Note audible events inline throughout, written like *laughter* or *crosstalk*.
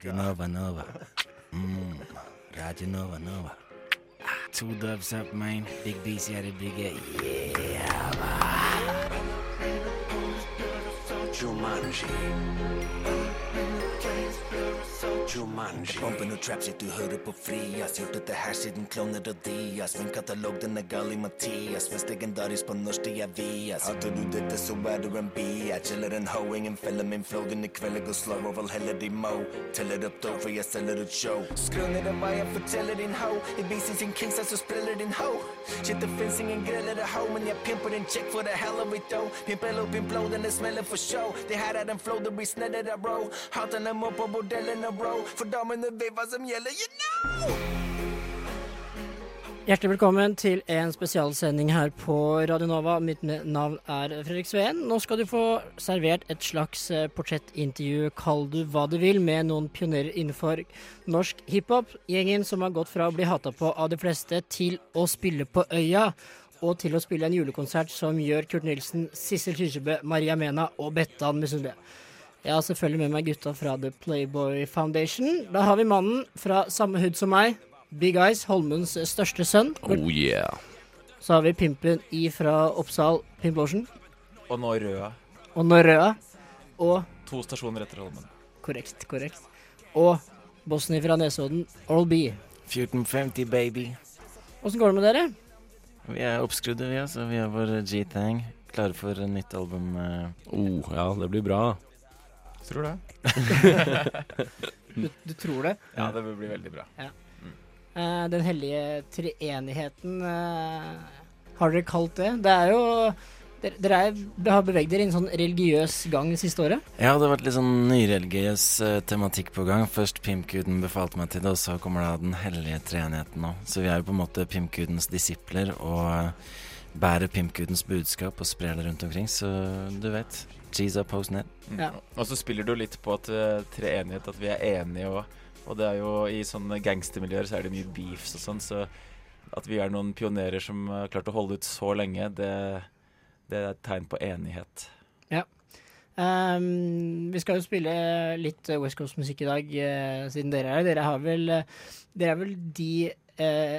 Radio Nova Nova. Mm. Radio Nova Nova. Ah, Two dubs up, man. Big BC at the big A. Yeah, Jumanji. Jumanji. Bomben og trapshit du hører på frias. Gjort dette her siden klovner og Dias. Min katalog den er gal i Mathias. Mest legendarisk på norsk det er Vias. Hater du dette, så er du en biatch. Eller en ho, ingen feller min flow. Denne kvelden går slow og vel heller de mo. Teller opp da, for jeg selger ut show. Skru ned den hva jeg forteller din ho. I BC sin kings, så spiller din ho. Shit, det finnes ingen grill eller ho, men jeg pimper din check for the hell of it though. Pimp eller pimp low, den er smeller for show. Det her er en flow, det blir snedder av bro. Haterne må på bordellene, For damene vet hva som gjelder, you know! Hjertelig velkommen til en spesialsending her på Radio Nova. Mitt navn er Fredrik Sveen. Nå skal du få servert et slags eh, portrettintervju, kall du hva du vil, med noen pionerer innenfor norsk hiphop. Gjengen som har gått fra å bli hata på av de fleste, til å spille på Øya. Og til å spille en julekonsert som gjør Kurt Nilsen, Sissel Kyrkjebø, Maria Mena og Bettan misunnelige. Jeg har selvfølgelig med meg gutta fra The Playboy Foundation. Da har vi mannen fra samme hud som meg, Big Eyes, Holmens største sønn. Oh yeah. Så har vi pimpen i fra Oppsal, Pimp Lotion. Og nå Røa. Og Norrøa. Og To stasjoner etter Holmen. korrekt, korrekt. Og bossen fra Nesodden, Oral B. 1450, baby. Åssen går det med dere? Vi er oppskrudde, vi, altså. Vi har vår G-Tang. Klare for nytt album. Uh. Oh, ja, det blir bra. Tror det. *laughs* Du, du tror det? Ja, det vil bli veldig bra. Eh, den hellige treenigheten, uh, har dere kalt det? Det er jo Dere, dere er, har beveget dere i en sånn religiøs gang det siste året? Ja, det har vært litt sånn nyreligiøs uh, tematikk på gang. Først pimpguden befalte meg til det, og så kommer da Den hellige treenigheten nå. Så vi er jo på en måte pimpgudens disipler og uh, bærer pimpgudens budskap og sprer det rundt omkring. Så du vet. Cheese up. Mm. Ja. Og så spiller du litt på at uh, treenighet, at vi er enige og Og det er jo i sånne gangstermiljøer så er det mye beefs og sånn, så at vi er noen pionerer som har klart å holde ut så lenge, det, det er et tegn på enighet. Ehm, vi skal jo spille litt eh, West Coast-musikk i dag, uh, siden dere er her. Dere, har vel, eh, dere er vel de uh,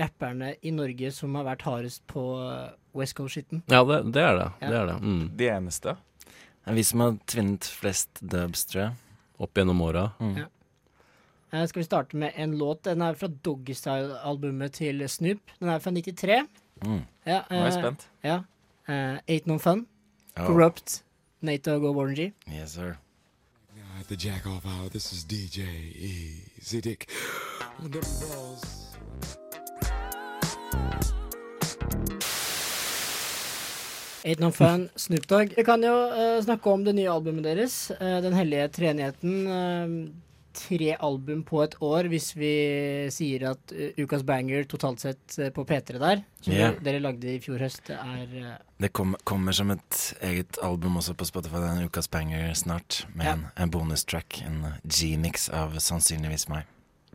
rapperne i Norge som har vært hardest på eh, West Coast-skitten. Ja, det, det er det. Ja. Det er det. Mm. De eneste. Det er vi som har tvinnet flest dubs, tror jeg. Opp gjennom åra. Mm. Ja. Eh, skal vi starte med en låt? Den er fra Doggystyle-albumet til Snoop. Den er fra 93. Mm. Ja, Nå er jeg eh, spent. Ja. Eh, Ain't No Fun. Oh, Corrupt. Nato Go Warren G. Yes, sir. At the jack off hour, this is DJ Easy Dick. Ain't No Fun, Snoop Dogg. Vi kan jo uh, snakke om det nye albumet deres, uh, Den hellige treenigheten. Uh, tre album på et år, hvis vi sier at ukas banger totalt sett på P3 der, som yeah. dere, lagde i fjor høst, er Det kom, kommer som et eget album også på Spotify. En ukas banger snart, med Ja. en, en bonustrack. En G-mix av sannsynligvis meg.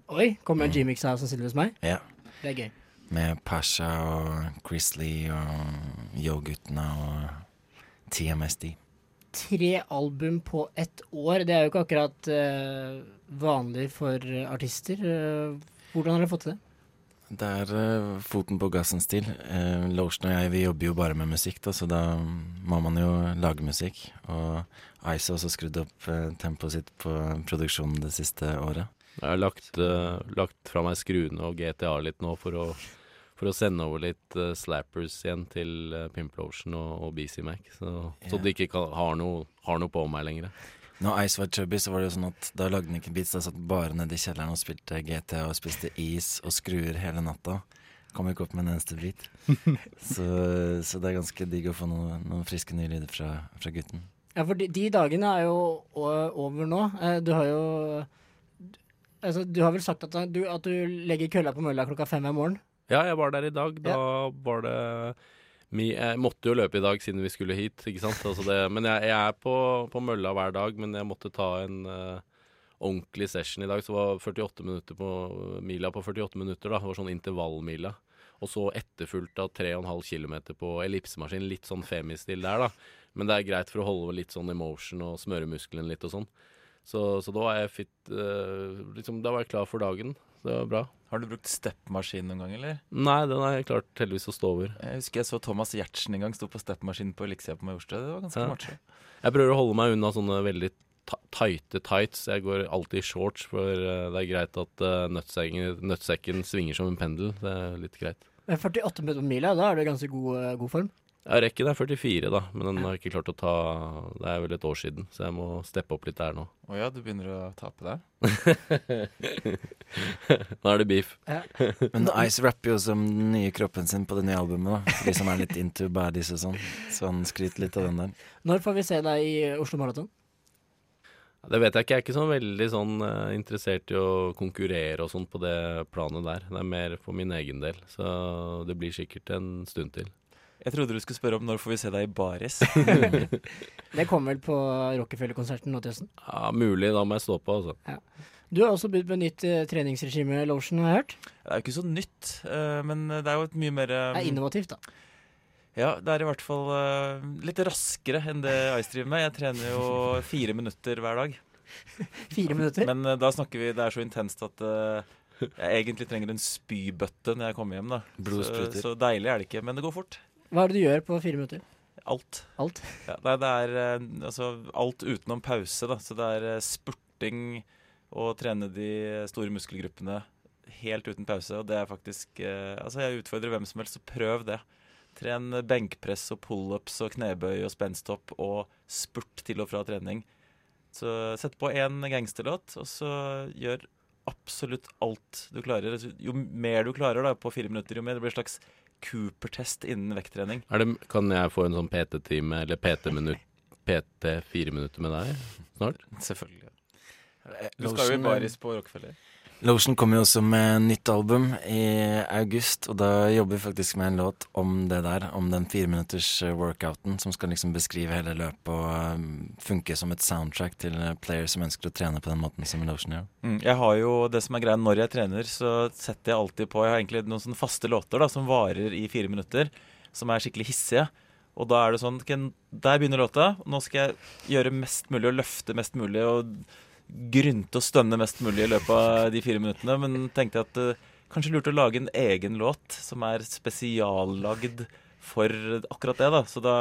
Oi, kommer en Mm. G-mix av sannsynligvis meg? Ja. Det er gøy. Med Pasha og Chris Lee og Yo-guttene og TMSD. Tre album på ett år, det er jo ikke akkurat uh, vanlig for artister. Uh, hvordan har dere fått til det? Det er uh, foten på gassen-stil. Uh, Lotion og jeg vi jobber jo bare med musikk, da, så da må man jo lage musikk. Og Ice har også skrudd opp uh, tempoet sitt på produksjonen det siste året. Jeg har lagt, uh, lagt fra meg skruene og GTA litt nå for å, for å sende over litt uh, slappers igjen til uh, Pimplotion og, og BC Mac. Så, så de ikke kan, har, noe, har noe på meg lenger. Når Ice var chubby, så var det jo sånn at da lagde han ikke beats. Da satt bare nede i kjelleren og spilte GTA og spiste is og skruer hele natta. Kom ikke opp med en eneste bit. *laughs* så, så det er ganske digg å få noe, noen friske nye lyder fra, fra gutten. Ja, for de, de dagene er jo over nå. Eh, Du har jo Altså, du har vel sagt at du, at du legger kølla på mølla klokka fem i morgen? Ja, jeg var der i dag. Da var det Jeg måtte jo løpe i dag siden vi skulle hit, ikke sant. Altså det, men jeg, jeg er på, på mølla hver dag, men jeg måtte ta en uh, ordentlig session i dag. Så var 48 minutter på mila på 48 minutter, da. Det var sånn intervallmila. Og så etterfulgt av 3,5 km på ellipsemaskin. Litt sånn femistil der, da. Men det er greit for å holde litt sånn emotion og smøre musklene litt og sånn. Så, så da var jeg fit eh, liksom, Da var jeg klar for dagen. Det var bra. Har du brukt stepmaskin noen gang, eller? Nei, den har jeg klart heldigvis å stå over. Jeg husker jeg så Thomas Giertsen en gang stå på stepmaskinen på Elixia på Majorstua. Det var ganske Ja. macho. Jeg prøver å holde meg unna sånne veldig tighte tights. Jeg går alltid i shorts, for eh, det er greit at uh, nøttsekken svinger som en pendel. Det er litt greit. Med 48 minutter på mila, da er du i ganske god, eh, god form. Ja, rekken er 44, da, men den har jeg ikke klart å ta Det er vel et år siden, så jeg må steppe opp litt der nå. Å ja, du begynner å tape der? *laughs* Nå er det beef. Men Ice rapper jo som den nye kroppen sin på det nye albumet, da. De som er litt into baddies og sånn. Så han skryter litt av den der. Når får vi se deg i Oslo Maraton? Det vet jeg ikke. Jeg er ikke sånn veldig sånn eh, interessert i å konkurrere og sånn på det planet der. Det er mer for min egen del, så det blir sikkert en stund til. Jeg trodde du skulle spørre om når får vi se deg i baris. *laughs* Det kommer vel på Rockefeller-konserten nå til høsten. Ja, mulig. Da må jeg stå på, altså. Du har også begynt med nytt uh, treningsregime, Lotion, har jeg hørt. Det er jo ikke så nytt, uh, men det er jo et mye mer um, Det er innovativt, da. Ja, det er i hvert fall uh, litt raskere enn det Ice driver med. Jeg trener jo fire minutter hver dag. *laughs* Fire minutter. Men uh, da snakker vi Det er så intenst at jeg egentlig trenger en spybøtte når jeg kommer hjem. da så, så deilig er det ikke, men det går fort. Hva er det du gjør på fire minutter? Alt. Alt? Ja, det er eh, altså alt utenom pause, da. Så det er eh, spurting og trene de store muskelgruppene helt uten pause. Og det er faktisk eh, Altså, jeg utfordrer hvem som helst, så prøv det. Tren benkpress og pullups og knebøy og spensthopp og spurt til og fra trening. Så sett på én gangsterlåt, og så gjør absolutt alt du klarer. Altså, Jo mer du klarer da på fire minutter, jo mer det blir en slags Cooper-test innen vekttrening. Er det, kan jeg få en sånn PT-time eller PT-minutt PT fire minutter med deg snart? Selvfølgelig. Eh, Du skal jo i baris på Rockefeller. Lotion kommer jo også med nytt album i august, og da jobber vi faktisk med en låt om det der, om den fireminutters eh, workouten som skal liksom beskrive hele løpet og um, funke som et soundtrack til eh, players som ønsker å trene på den måten som Lotion gjør. Mm, jeg har jo det som er greia når jeg trener, så setter jeg alltid på Jeg har egentlig noen sånne faste låter da som varer i fire minutter, som er skikkelig hissige. Og da er det sånn Der begynner låta. Nå skal jeg gjøre mest mulig og løfte mest mulig og grynte og stønne mest mulig i løpet av de fire minuttene. Men tenkte at uh, kanskje lurt å lage en egen låt som er spesiallagd for akkurat det. da Så da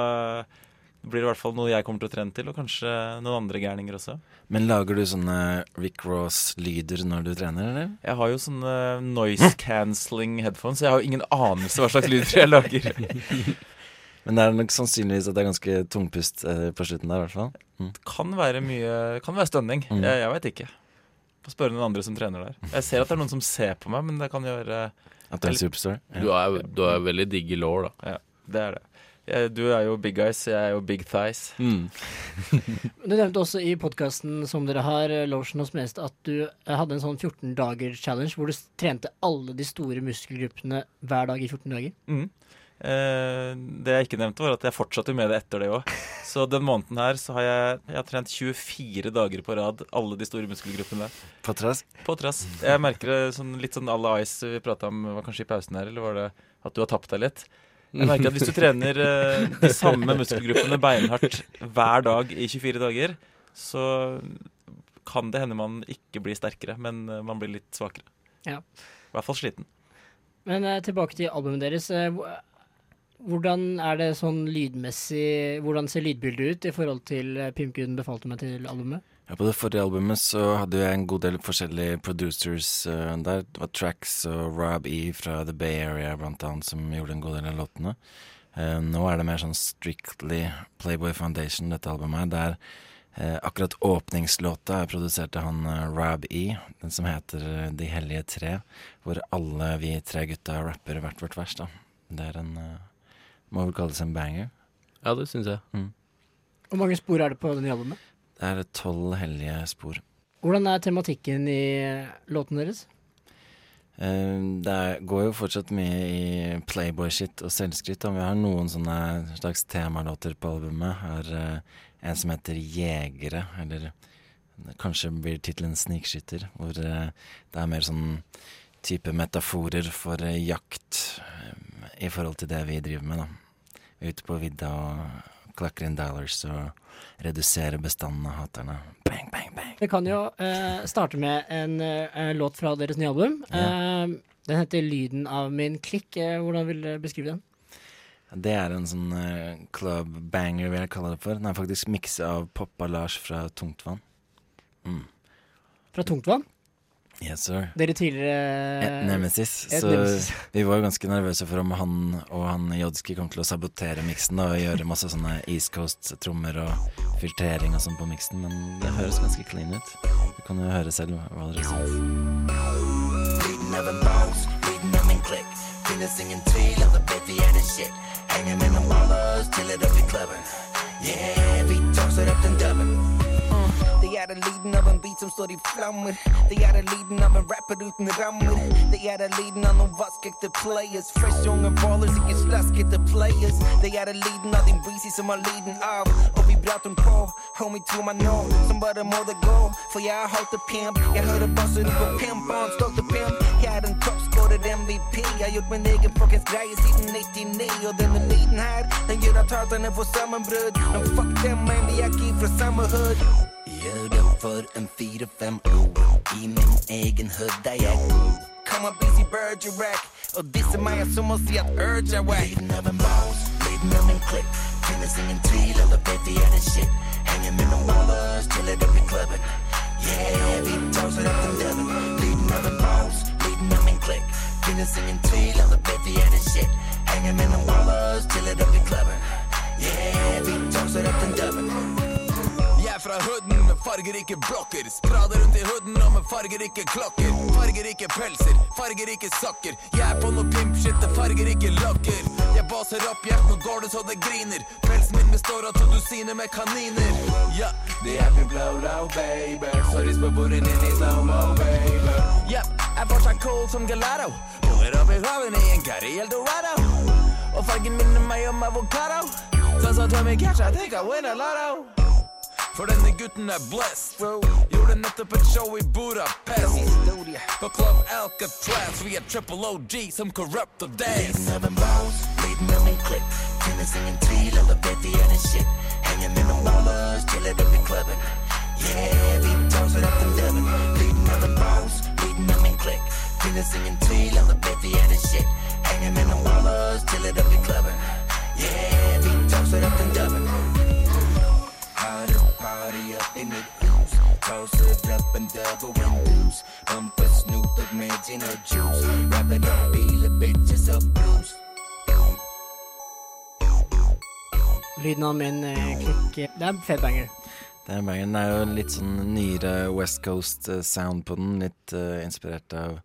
blir det i hvert fall noe jeg kommer til å trene til, og kanskje noen andre gærninger også. Men lager du sånne Rick Ross-lyder når du trener, eller? Jeg har jo sånne noise cancelling headphones, så jeg har jo ingen anelse hva slags lyder jeg lager. *laughs* Men det er nok sannsynligvis at det er ganske tungpust eh, på slutten der, i hvert fall. Mm. Kan være mye Kan være stønning. Mm. Jeg, jeg veit ikke. Få spørre noen andre som trener der. Jeg ser at det er noen som ser på meg, men det kan gjøre At du er en superstar. Du er, du er veldig digg i lår, da. Ja, det er det. Jeg, du er jo big eyes, jeg er jo big thighs. *laughs* Du nevnte også i podkasten som dere har, eh, Lotion og Smest, at du eh, hadde en sånn 14 dager challenge hvor du trente alle de store muskelgruppene hver dag i 14 dager. Mm. Eh, det jeg ikke nevnte, var at jeg fortsatte med det etter det òg. *laughs* Så den måneden her så har jeg, jeg har trent 24 dager på rad, alle de store muskelgruppene. På trass. På trass. Jeg merker det sånn, litt sånn à la Ice vi prata om, var kanskje i pausen her, eller var det at du har tapt deg litt? Jeg merker at hvis du trener eh, de samme muskelgruppene beinhardt hver dag i 24 dager, så kan det hende man ikke blir sterkere, men eh, man blir litt svakere. Ja. I hvert fall sliten. Men eh, tilbake til albumet deres. Hvor- hvordan er det sånn lydmessig Hvordan ser lydbildet ut i forhold til eh, Pimkuden befalte meg til albumet? Ja, på det forrige albumet så hadde jeg en god del forskjellige producers uh, der. Det var Trax og Rob E fra The Bay Area blant annet som gjorde en god del av låtene. Uh, nå er det mer sånn strictly Playboy Foundation, dette albumet. her, Der uh, akkurat åpningslåta er produsert av han Rob E, den som heter De hellige tre. Hvor alle vi tre gutta rapper hvert vårt vers, da. Det er en Må vel kalles en banger. Ja, det syns jeg. Hvor mange spor er det på denne albumet? Det er tolv hellige spor. Hvordan er tematikken i låten deres? Eh, Det er, går jo fortsatt mye i playboy-shit og selvskryt. Vi har noen sånne slags temalåter på albumet. Har eh, en som heter Jegere, eller kanskje blir tittelen Snikskytter. Hvor eh, det er mer sånn type metaforer for jakt i forhold til det vi driver med, da. Ute på vidda og klakker inn dollars og reduserer bestanden av haterne. Bang, bang, bang. Vi kan jo eh, starte med en eh, låt fra deres nye album. Eh, den heter 'Lyden av min klikk'. Eh, hvordan vil dere beskrive den? Det er en sånn eh, club banger, vil jeg kalle det for. Den er faktisk miksa av Poppa Lars fra Tungtvann. Mm. Fra Tungtvann? Yes, sir. Dere tidligere Et Nemesis. et Så Nemesis. *laughs* vi var jo ganske nervøse for om han og han Jodski kom til å sabotere miksen og gjøre masse sånne East Coast-trommer og filtrering og sånn på miksen, men det høres ganske clean ut. Du kan jo høre selv hva dere syns. Lyden av en bounce, lyden av min klikk. Finnes ingen tvil, alle vet vi er det shit. Henger mellom alle oss til det blir klubben. Yeah, we toss it up and Mm. Er det lyden av en beat som står i flammer. Det er det lyden av en rapper uten rammer. Det er det lyden av noen vaskekte players. Fresh unge ballers, ikke slaskete players. Det er det lyden av din breezy som har lyden av. Og vibratoren på, homie to my nå, som bare må det gå. For jeg har holdt det pimp. Jeg hører bassen på pimp, og han stolte pimp. Jeg er en toppskårer MVP. Jeg har gjort min egen fuckings greie siden 99. Og denne lyden her, den gjør at haterne får sammenbrudd. Men fuck dem, man, vi er ikke fra samme hood. Gjør det for en fire-fem ord. I min egen hood der jeg bor. Come on, busy bird, you rack. Og disse meg er som å si at urge er wack. Lyden av en bounce, lyden av en klikk. Finnes ingen tvil, alle vet vi er det shit. Henger mellom alle oss til det blir klubben. Yeah, vi tosser opp den dubben. Lyden av en bounce, lyden av en klikk. Finnes ingen tvil, alle vet vi er det shit. Henger mellom alle oss til det blir klubben. Yeah, vi tosser opp den dubben. Jeg er fra hooden med fargerike blokker. Sprader rundt i hooden og med fargerike klokker. Fargerike pelser, fargerike sokker. Jeg er på noe pimpshit, det fargerike lokker. Jeg baser opp hjertet, nå går det så det griner. Pelsen min består av to dusiner med kaniner. Ja, det er min blow-low, baby. Rist på bordet inn i slow-mo, baby. Ja, er fortsatt cool som gelato. Puller opp i i en Gary Eldorado. Og fargen minner meg om avokado. Sånn som Tommy Cash, I think I win a lotto. For denne gutten er blessed. Gjorde nettopp et show i Budapest. På Club Alcatraz. Vi er triple OG som corrupt og dance. Lyden av en bounce, lyden av en klikk. Finnes ingen tvil, alle vet vi er det shit. Henger mellom alle oss til det blir klubben. Yeah, vi tosser opp den dubben. Lyden av en bounce, lyden av en klikk. Finnes ingen tvil, alle vet vi er det shit. Henger mellom alle oss til det blir klubben. Yeah, vi tosser opp den dubben. Hottest party up in the house. Toss it up and double and deuce. Bump a Snoop of meds in og juice. Wrap it up, feel bitches of blues. Lyden av min eh, klikk. Det er fet banger. Det er, banger. Den er jo litt sånn nyere West Coast eh, sound på den. Litt uh, inspirert av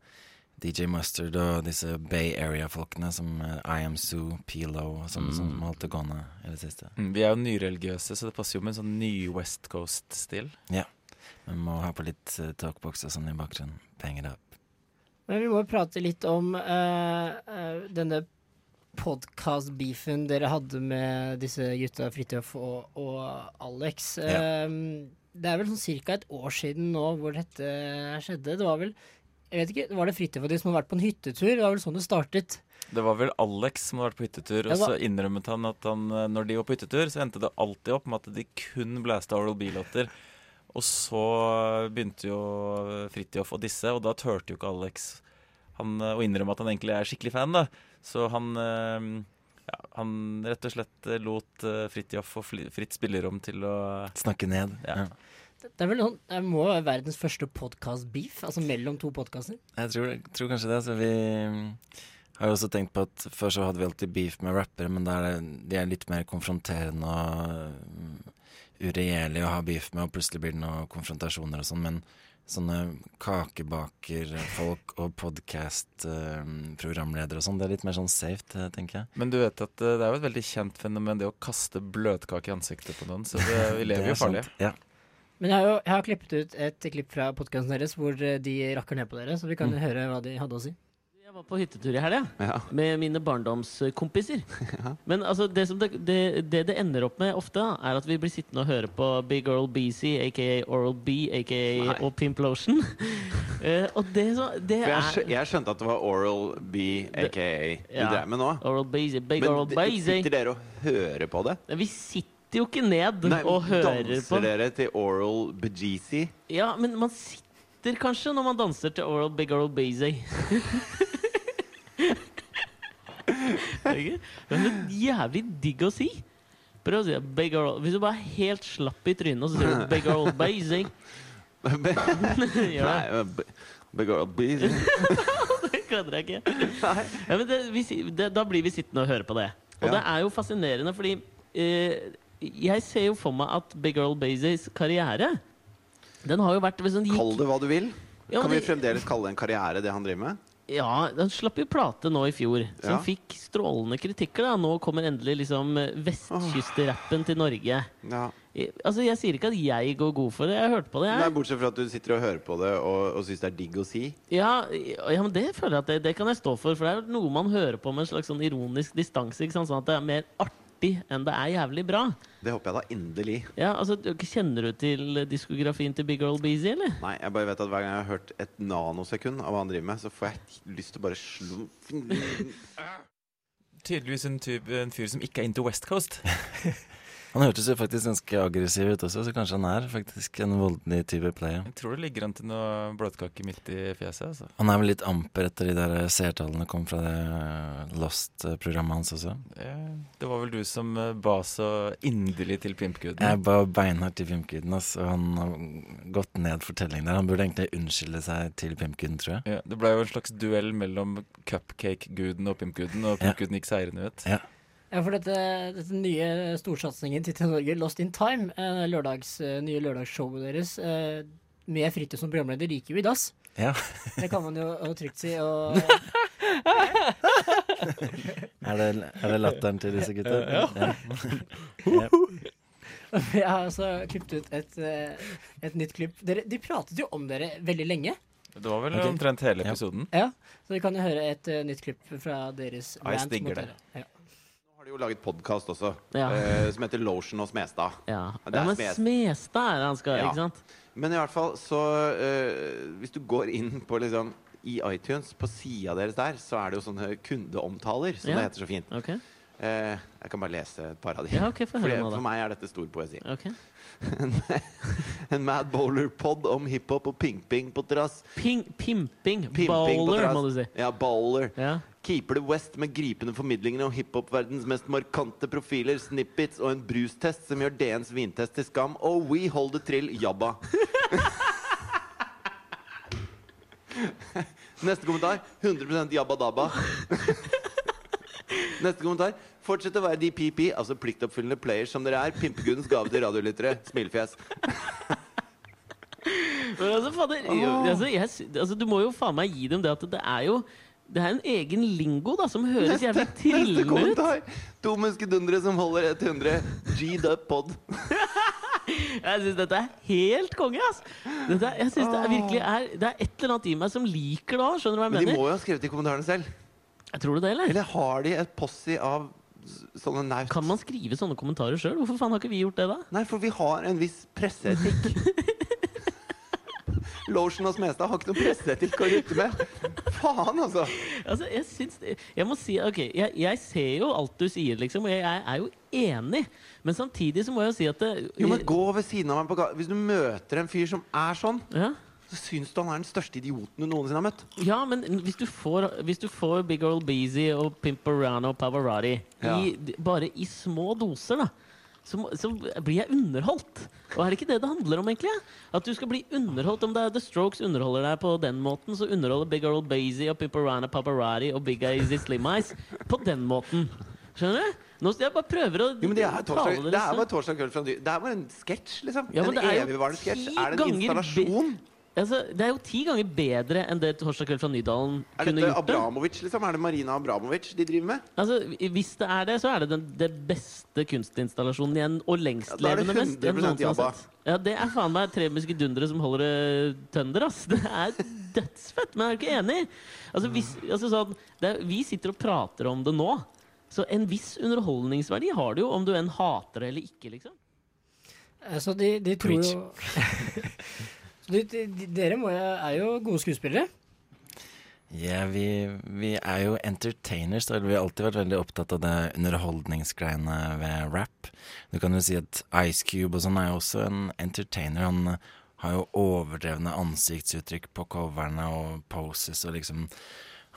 DJ Mustard og disse Bay Area-folkene som eh, I Am Sue, Pilo og sånn, som holdt det gående i det siste. Mm, Vi er jo nyreligiøse, så det passer jo med en sånn ny West Coast-stil. Ja. Vi må ha på litt uh, talkbox og sånn i bakgrunnen. Penger det opp. Men vi må prate litt om uh, uh, denne podkast-beefen dere hadde med disse gutta Fridtjof og, og Alex. Ja. Eh, det er vel sånn ca. et år siden nå hvor dette skjedde. Det var vel jeg vet ikke, Var det Fridtjof og de som hadde vært på en hyttetur? Det var vel sånn det startet. Det var vel Alex som hadde vært på hyttetur, Ja, og så innrømmet han at han, eh, når de var på hyttetur, så endte det alltid opp med at de kun blæste Oral B-låter. Og så begynte jo Fridtjof og disse, og da turte jo ikke Alex han, eh, å innrømme at han egentlig er skikkelig fan, da. Så han eh, ja, han rett og slett lot Fritjof Fridtjof få fritt spillerom til å Snakke ned. Ja. Ja. Det er vel sånn, det må være verdens første podkast-beef, altså mellom to podkaster. Jeg tror, tror kanskje det. Så vi mm, har jo også tenkt på at før så hadde vi alltid beef med rappere, men er de er litt mer konfronterende og mm, uregjerlige å ha beef med, og plutselig blir det noen konfrontasjoner og sånn. Men sånne kakebakerfolk og podkast-programledere og sånn, det er litt mer sånn safe, tenker jeg. Men du vet at eh, det er jo et veldig kjent fenomen, det å kaste bløtkake i ansiktet på noen. Så det, vi *laughs* lever Det er jo farlig. sant. Ja. Men jeg har jo jeg har klippet ut et klipp fra podkasten deres hvor eh, de rakker ned på dere, så vi kan jo høre hva de hadde å si. Jeg var på hyttetur i helga Ja. med mine barndomskompiser. *laughs* Men altså, det, som det, det, det det ender opp med ofte, er at vi blir sittende og høre på Big Oral BC, aka Oral B, aka Nei. og Pimp Lotion. *laughs* Eh, og det, så, det jeg, skjø er jeg skjønte at det var Oral B, aka du Ja. drev med nå. Oral BC, Big Men Oral BC. sitter dere og hører på det? Vi sitter sitter jo ikke ned Nei, og hører på. danser dere til Oral Bejeezy? Ja, men man sitter kanskje når man danser til Oral Big Oral ikke? *laughs* Men det er jævlig digg å si. Prøv å si. Big Oral. Hvis du bare er helt slapp i trynet, og så sier du Big Oral Bazy. *laughs* Nei, Big Oral Bejeezy. *laughs* Det kødder jeg ikke. Ja, men det, vi, det, da blir vi sittende og høre på det. Og Ja. det er jo fascinerende, fordi eh, jeg ser jo for meg at Big Girl Bazies karriere Den har jo vært liksom, gikk- Kall det hva du vil. Ja, Kan vi det- fremdeles kalle det en karriere, det han driver med? Ja, den slapp jo plate nå i fjor, som Ja. fikk strålende kritikker. da Nå kommer endelig liksom eh, vestkystrappen til Norge. Ja. Altså, Jeg sier ikke at jeg går god for det, jeg har hørt på det. Nei, Jeg. Bortsett fra at du sitter og hører på det og, og syns det er digg å si. Ja, ja, men det føler jeg at det, det kan jeg stå for, for det er noe man hører på med en slags sånn ironisk distanse. Sånn at det er mer artig enn det er jævlig bra. Det håper jeg da inderlig. Ja, altså, Kjenner du til diskografien til Big Girl Beezy, eller? Nei, jeg bare vet at hver gang jeg har hørt et nanosekund av hva han driver med, så får jeg lyst til å bare slå *laughs* Tydeligvis en, type, en fyr som ikke er into West Coast. *laughs* Han hørtes jo faktisk ganske aggressiv ut også, så kanskje han er faktisk en voldelig type player. Jeg tror det ligger an til noe bløtkake midt i fjeset. Altså. Han er vel litt amper etter de der seertallene kom fra det eh, Lost-programmet hans også. Det, var vel du som eh, ba så inderlig til pimpguden. Jeg ba beinhardt til Pimpguden, og han har gått ned for telling der. Han burde egentlig unnskylde seg til Pimpguden, tror jeg. Ja, det ble jo en slags duell mellom cupcake-guden og pimpguden, og Ja. pimpguden gikk seirende ut. Ja. Ja, for dette, dette nye storsatsingen til Norge, Lost in Time, eh, lørdags, eh, nye lørdagsshowet deres, eh, med Fritte som programleder, ryker jo i dass. Ja. Det kan man jo trygt si. Og *laughs* Er det, er det latteren til disse gutta? Ja. Ja. *laughs* jeg har altså klippet ut et, et nytt klipp. Dere, de pratet jo om dere veldig lenge. Det var vel okay. omtrent hele episoden. Ja, så vi kan jo høre et uh, nytt klipp fra deres Ja, jeg stigger digger det. Ja. De jo laget podkast også, Ja. eh, som heter Lotion og Smestad. Ja, ja men Smestad Smestad er det han skal, Ja. ikke sant? Men i hvert fall, så eh, Hvis du går inn på liksom i iTunes, på sida deres der, så er det jo sånne kundeomtaler, som det heter så fint. Okay. Eh, jeg kan bare lese et par av de. Ja, okay, for, da. for meg er dette stor poesi. Okay. En Mad Bowler-pod om hiphop og ping-ping på trass. Ping, Pimping. Pimping Bowler, må du si. Ja, bowler. Ja. Keeper det West med gripende formidlinger om hiphop-verdens mest markante profiler, snippets og en brustest som gjør DNs vintest til skam. Og we hold the trill jabba. *laughs* Neste kommentar 100 jabba dabba. Neste kommentar Fortsett å være de PP, altså pliktoppfyllende players som dere er. Pimpegudens gave til radiolyttere. Smilefjes. *laughs* Men altså, fader, altså, jeg, altså, du må jo faen meg gi dem det at det er jo Det er en egen lingo da som høres jævlig trillende ut. To muskedundere som holder 100. G'd up pod. Jeg syns dette er helt konge, ass! Dette, jeg synes det er virkelig er Det er et eller annet i meg som liker det òg. Skjønner du hva jeg Men de mener? må jo ha skrevet i kommentarene selv. Jeg tror du det, eller? Eller har de et posse av sånne naut? Kan man skrive sånne kommentarer sjøl? Hvorfor faen har ikke vi gjort det, da? Nei, for vi har en viss presseetikk. *laughs* Lotion og Smestad har ikke noe presseetikk å rutte med. Faen, altså. Altså, jeg syns Jeg må si OK, jeg, jeg ser jo alt du sier, liksom, og jeg, jeg er jo enig. Men samtidig så må jeg jo si at det, Jo, men Gå ved siden av meg på gata. Hvis du møter en fyr som er sånn, ja. så syns du han er den største idioten du noensinne har møtt. Ja, men hvis du får, hvis du får Big Old Beezy og Pimperano Pavarotti Ja. i, bare i små doser, da, så, så blir jeg underholdt. Og er det ikke det det handler om, egentlig? At du skal bli underholdt. Om det er The Strokes underholder deg på den måten, så underholder Big Old Bazy og Pimperano Pavarotti og Big Easy Slim Eyes på den måten. Skjønner du? Nå jeg bare prøver å Jo, men Det er, torsdag, tale det er bare torsdag kveld fra ny... Det er bare en sketsj, liksom. Ja, en det evigvarende sketsj. Er det en installasjon? Altså, det er jo ti ganger bedre enn det Torsdag kveld fra Nydalen Er kunne gjort det. Abramovic, liksom? Er det Marina Abramovic de driver med? Altså, Hvis det er det, så er det den det beste kunstinstallasjonen igjen, og Ja, da er det lengstlevende mest. jeg 100% noensinne Jabba. Ja, det er faen meg tre muskedundere som holder det tønder, ass. Det er dødsfett, men jeg er ikke enig? Altså, hvis, altså sånn, det er, Vi sitter og prater om det nå, så en viss underholdningsverdi har det jo, om du enn hater det eller ikke, liksom. Eh, Så de, de tror jo *laughs* De, Dere må jo, er jo gode skuespillere. Ja, vi, vi er jo entertainers. Da. Vi har alltid vært veldig opptatt av det underholdningsgreiene ved rap. Du kan jo si at Ice Cube og sånn er jo også en entertainer. Han har jo overdrevne ansiktsuttrykk på coverne og poses og liksom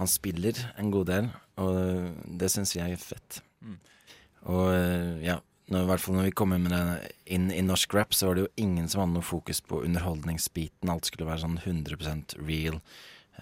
Han spiller en god del, og det syns vi er fett. Mm. Og ja, når, i hvert fall når vi kom inn, med det, inn i norsk rap, så var det jo ingen som hadde noe fokus på underholdningsbiten. Alt skulle være sånn 100% real.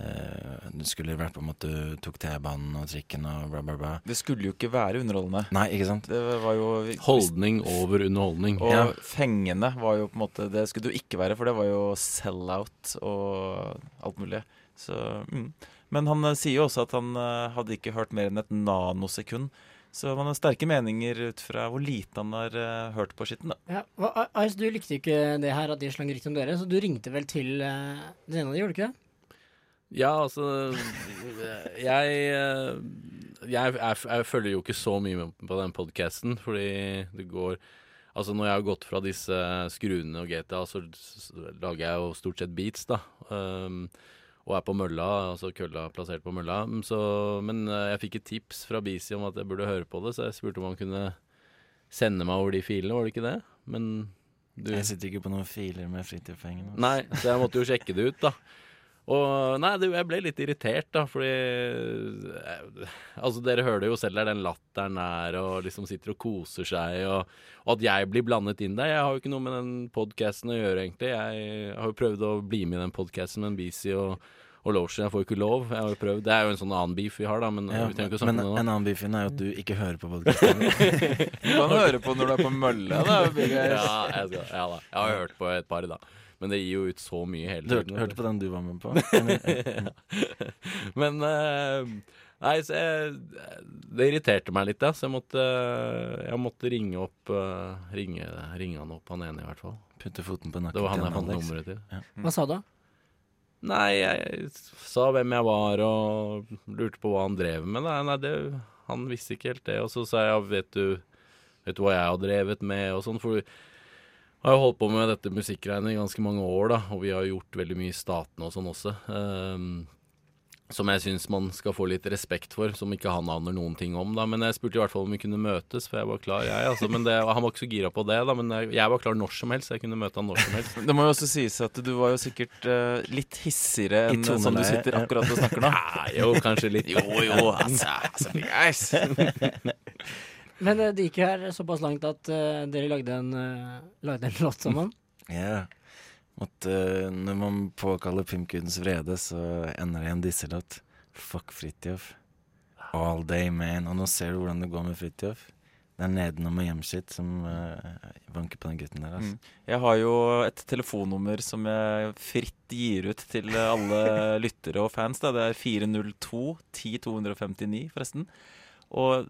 Uh, du skulle rappe om at du tok T-banen og trikken og bla, bla, bla. Det skulle jo ikke være underholdende. Nei, ikke sant? Det var jo Holdning over underholdning. Og Ja. fengende var jo på en måte Det skulle det jo ikke være, for det var jo sell-out og alt mulig. Så, mm. Men han eh, sier jo også at han eh, hadde ikke hørt mer enn et nanosekund. Så man har sterke meninger ut fra hvor lite han har uh, hørt på skitten. da. Ja. Ice, du likte jo ikke det her at de slang rykte om dere, så du ringte vel til uh, den ene av de, gjorde du ikke det? Ja, altså *laughs* Jeg, eh, jeg, jeg, jeg følger jo ikke så mye med på den podkasten, fordi det går Altså, når jeg har gått fra disse skruene og GTA, så lager jeg jo stort sett beats, da. Um, og er på mølla, altså kølla plassert på mølla. Mm, Så, men eh, jeg fikk et tips fra Bisi om at jeg burde høre på det, så jeg spurte om han kunne sende meg over de filene, var det ikke det? Men du Jeg sitter ikke på noen filer med fritidspengene. altså. Nei, så jeg måtte jo sjekke det ut, da. Og nei, det, jeg ble litt irritert, da, fordi eh, Altså, dere hører det jo selv der den latteren er, og liksom sitter og koser seg, og, og at jeg blir blandet inn der. Jeg har jo ikke noe med den podkasten å gjøre, egentlig. Jeg har jo prøvd å bli med i den podkasten med en Beezy og, og Lotion. Jeg får jo ikke lov. Jeg har jo prøvd. Det er jo en sånn annen beef vi har, da, men Ja, vi trenger ikke å snakke men om det en annen beef er jo at du ikke hører på podkasten. *laughs* Du kan høre på når du er på mølla. da, Ja, jeg skal, ja da. Jeg har hørt på et par, da. Men det gir jo ut så mye hele tiden. Du hørte, hørte på den du var med på? *laughs* Men uh, Nei, så jeg, det irriterte meg litt, ja. Så jeg måtte, jeg måtte ringe opp eh, ringe, ringe han opp, han ene i hvert fall. Putte foten på nakken Det var han jeg fant nummeret til. Hva sa du? Nei, jeg sa hvem jeg var og lurte på hva han drev med. Nei, nei det, han visste ikke helt det. Og så sa jeg ja, vet du, vet du hva jeg har drevet med og sånn. For har jo holdt på med dette musikkgreiene i ganske mange år, da. Og vi har gjort veldig mye i statene og sånn også. Um, som jeg syns man skal få litt respekt for, som ikke han aner noen ting om. da Men jeg spurte i hvert fall om vi kunne møtes, for jeg var klar, jeg. altså Men det, Han var ikke så gira på det, da men jeg, jeg var klar når som helst. Jeg kunne møte han når som helst. Det må jo også sies at du var jo sikkert uh, litt hissigere enn sånn du sitter akkurat og snakker nå. Ja, jo, kanskje litt. *laughs* Jo, jo, altså, altså yes. *laughs* Men eh, det gikk jo her såpass langt at uh, dere lagde en, uh, lagde en *laughs* låt sammen. Ja. Måtte, når man påkaller Pimkudens vrede, så ender det i en disselåt. Fuck Fridtjof. All day, man. Og nå ser du hvordan det går med Fridtjof. Det er nedenom og hjemskitt som uh, vanker på den gutten der. Altså. Mm. Jeg har jo et telefonnummer som jeg fritt gir ut til alle *laughs* lyttere og fans. Da. Det er 402 10259, forresten. Og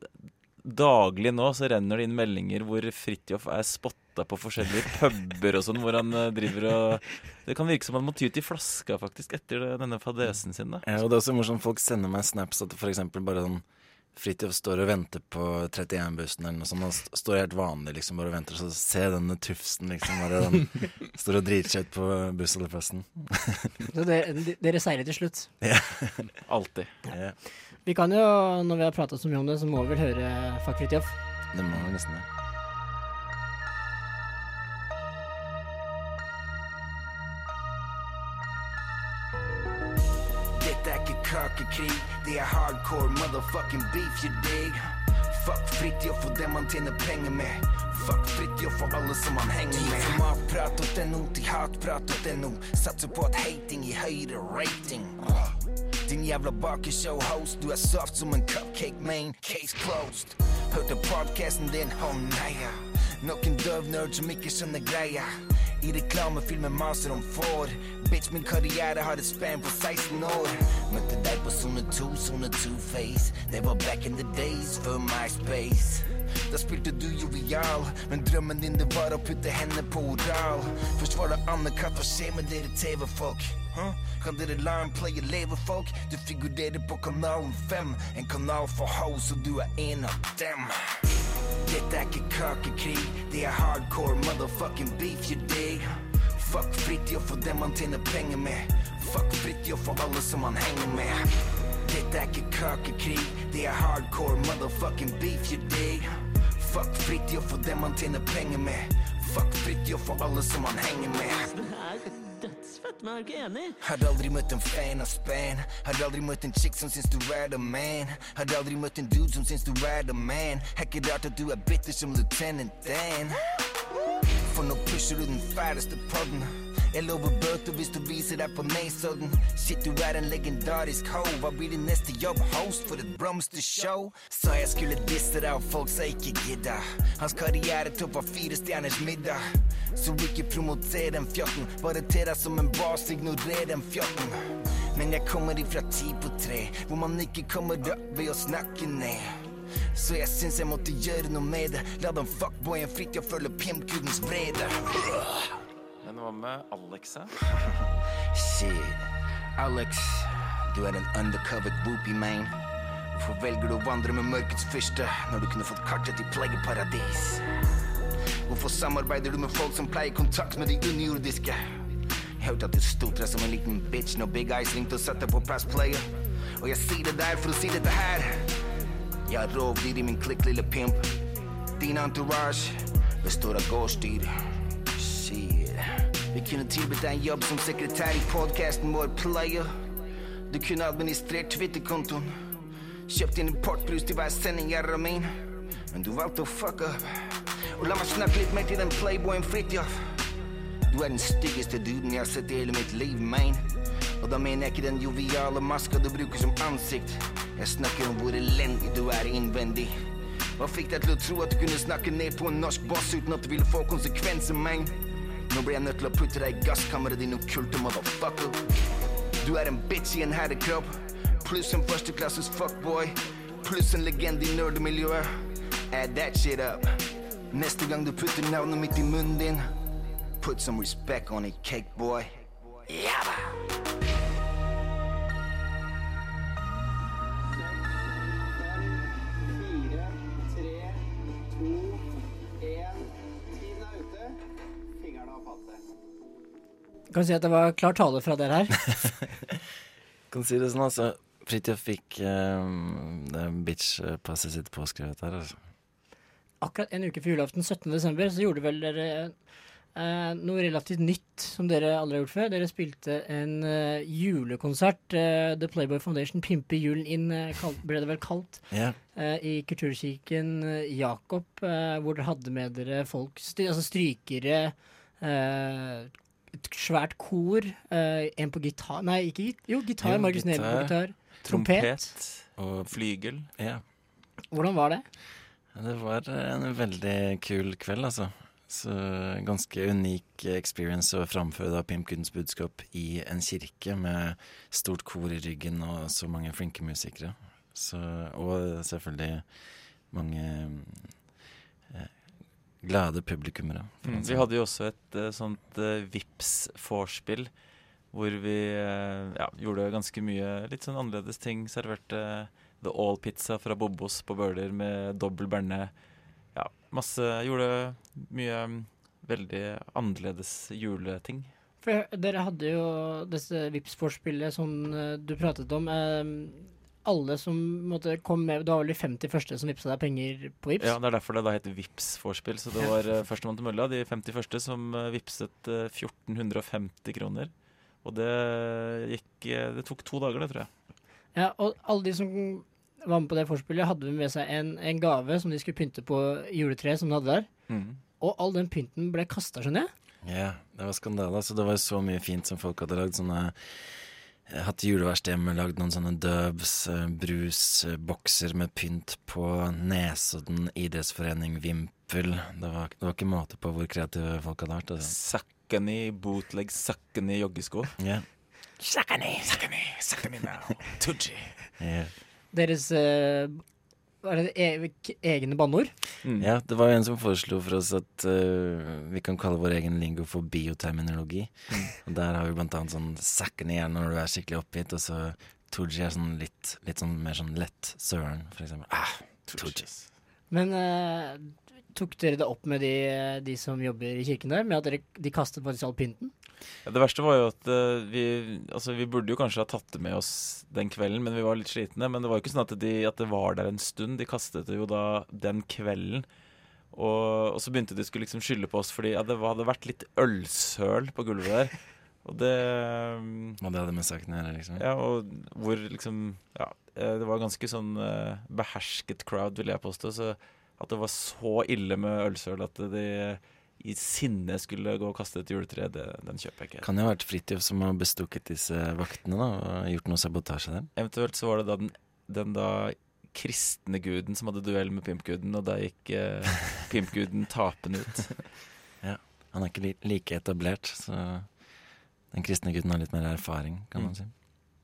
daglig nå så renner det inn meldinger hvor Fridtjof er spotta på forskjellige puber og sånn, hvor han eh, driver og Det kan virke som han må ty til flaska, faktisk, etter denne fadesen sin. da. Ja, og det er også morsomt folk sender meg snaps at eksempel bare sånn Fridtjof står og venter på 31-bussen eller noe sånt. Han står helt vanlig liksom bare og venter, så ser denne tufsen liksom bare den står og driter seg ut på bussholdeplassen. Så dere, de- dere seiler til slutt. Ja. Alltid. Ja, Vi kan jo, når vi har prata så mye om det, så må vi vel høre Fuck Fridtjof. det må vi nesten det. Kakekrig, det er hardcore motherfucking beef, you dig? Fuck Fridtjof og dem han tjener penger med. Fuck Fridtjof og alle som han henger med. Fra matprat.no til hatprat.no. Satser på at hating gir høyere rating. Din jævla bakeshow-host, du er soft som en cupcake, man. Case closed. Hørte podcasten din, oh nei. Noen døv nerd som ikke skjønner greia. I reklamefilmer maser om får. Bitch, min karriere har et spenn på 16 år. Møtte deg på Sone 2, Sone 2-face. Det var back in the days før MySpace. Da spilte du jovial, men drømmen din det var å putte henne på oral. Først var det Anne-Kat, hva skjer med dere TV-folk? Huh? Kan dere la en player leve, folk? Du figurerer på kanalen 5, en kanal for hoes, og du er en av dem. Dette er ikke kakekrig, det er hardcore motherfucking beef, you dig? Fuck Fritjof og dem han tjener penger med. Fuck Fritjof og alle som han henger med. Dette er ikke kakekrig, det er hardcore motherfucking beef, you dig. Fuck Fridtjof og dem man tjener penger med. Fuck Fridtjof og alle som han henger med. *laughs* Dødsfett, men er ikke enig? Har aldri møtt en fan av span. Har aldri møtt en chick som syns du er the man. Har aldri møtt en dude som syns du er the man. Er ikke rart at du er bitter som Lieutenant Dan. For nå pusher du den fæleste podden. Jeg lover bøter hvis du viser deg på Nesodden. Shit, du er en legendarisk ho. Hva blir din neste jobb? Host for et blomstershow? Sa jeg skulle disse deg, og folk sa ikke gidda. Hans karriere toppa fire stjerners middag. Så ikke promoter den fjotten. Bare te deg som en bas, ignorer den fjotten. Men jeg kommer ifra ti på tre, hvor man ikke kommer opp ved å snakke ned. Så jeg syns jeg måtte gjøre noe med det. La den fuckboyen jeg følge pimpkudens vrede. Men hva med Alexa? Shit. Alex, du er en undercover groupie, man. Hvorfor velger du å vandre med mørkets fyrste når du kunne fått kartet til plageparadis? Hvorfor samarbeider du med folk som pleier kontakt med de underjordiske? Jeg hørte at du stotra som en liten bitch når Big Eyes ringte og satte på press player. Og jeg sier det der for å si dette her. Jeg er rovdyr i min klikk, lille pimp. Din entourage består av gårdsdyr. Shit. Vi kunne tilbudt deg en jobb som sekretær i podkasten vår, player. Du kunne administrert Twitter-kontoen. Kjøpt inn importbrus til hver sending, jeg min. Men du valgte å fuck up. Og la meg snakke litt mer til den playboyen Fridtjof. Du er den styggeste duden jeg har sett i hele mitt liv, man. Og da mener jeg ikke den joviale maska du bruker som ansikt. Jeg snakker om hvor elendig du er innvendig. Hva fikk deg til å tro at du kunne snakke ned på en norsk boss uten at det ville få konsekvenser, man? Nå blir jeg nødt til å putte deg i gasskammeret, din okkulte motherfucker. Du er en bitch i en herrekropp, pluss en førsteklasses fuckboy, pluss en legende i nerdemiljøet. Add that shit up. Neste gang du putter navnet mitt i munnen din, put some respect on it, cakeboy. Jabba! Kan si at det var klar tale fra dere her. *laughs* Kan si det sånn, altså. Fridtjof fikk um, bitch-passet sitt påskrevet her, altså. Akkurat en uke før julaften, 17. desember, så gjorde vel dere uh, noe relativt nytt som dere aldri har gjort før. Dere spilte en uh, julekonsert. Uh, The Playboy Foundation pimper julen inn, kalt- ble det vel kalt. yeah. I Kulturkirken eh, Jakob, hvor dere hadde med dere folk, altså strykere, et svært kor, eh, en på gitar Nei, ikke git jo, gitar. Jo, Markus Neby på gitar. Trompet. Trompet. Og Flygel. ja. Hvordan var det? Det var en veldig kul kveld, altså. Så ganske unik experience å framføre da Gunns budskap i en kirke med stort kor i ryggen og så mange flinke musikere. Så, og selvfølgelig mange eh, glade publikummere. Mm, vi hadde jo også et uh, sånt uh, Vips-vorspiel hvor vi uh, ja, gjorde ganske mye litt sånn annerledes ting. Serverte The All-pizza fra Bobos på Bøler med dobbel berne. Ja, masse Gjorde mye um, veldig annerledes juleting. For dere hadde jo dette Vips-vorspielet som eh, du pratet om. eh, alle som måtte komme med Det var vel de 50 første som vippsa deg penger på Vipps? Ja, Det er derfor det da heter Vips-vorspiel. Så det var uh, førstemann til mølla, de 50 første, som uh, vipset eh, 1450 kroner. Og det gikk eh, Det tok to dager, det, tror jeg. Ja, og alle de som var med på det vorspielet, hadde med seg en, en gave som de skulle pynte på juletreet som de hadde der. Mm. Og all den pynten ble kasta, skjønner jeg. Ja, det var skandale. Altså, det var jo så mye fint som folk hadde lagd. Sånne eh, Hatt juleverksted hjemme, lagd noen sånne dubs, brusbokser eh, bokser med pynt på Nesodden idrettsforening Vimpel. Det var, det var ikke måte på hvor kreative folk hadde vært. Altså. Sakkani bootleg, sakkani joggesko. Ja. Sakkeni, sakkeni, sakkeni now. Tucci. Ja. Deres eh, Var det e egne banneord? Mm. ja, det var jo en som foreslo for oss at uh, vi kan kalle vår egen lingo for bioterminologi. Og der har vi blant annet sånn sakken igjen når du er skikkelig oppgitt, og så Tooji er sånn litt, litt sånn mer sånn lett søren, for eksempel. Ah, Tooji. Men uh, tok dere det opp med de, de som jobber i kirken der, med at dere, de kastet faktisk all pynten? Ja, det verste var jo at uh, vi Altså, vi burde jo kanskje ha tatt det med oss den kvelden, men vi var litt slitne. Men det var jo ikke sånn at, de, at det var der en stund. De kastet det jo da den kvelden. Og, og så begynte de skulle liksom skylde på oss fordi ja, det hadde vært litt ølsøl på gulvet der. Og det um, Og det hadde med saken å gjøre, liksom. Ja, og hvor liksom Ja, eh, det var ganske sånn uh, behersket crowd, vil jeg påstå. Så at det var så ille med ølsøl at de i sinne skulle gå og kaste et juletre, det, den kjøper jeg ikke. Kan jo ha vært Fridtjof som har bestukket disse vaktene da, og gjort noe sabotasje der. Eventuelt så var det da den, den da kristne guden som hadde duell med pimpguden, og da gikk eh, *laughs* pimpguden tapende ut. *laughs* ja, Han er ikke li like etablert, så den kristne guden har litt mer erfaring, kan man si.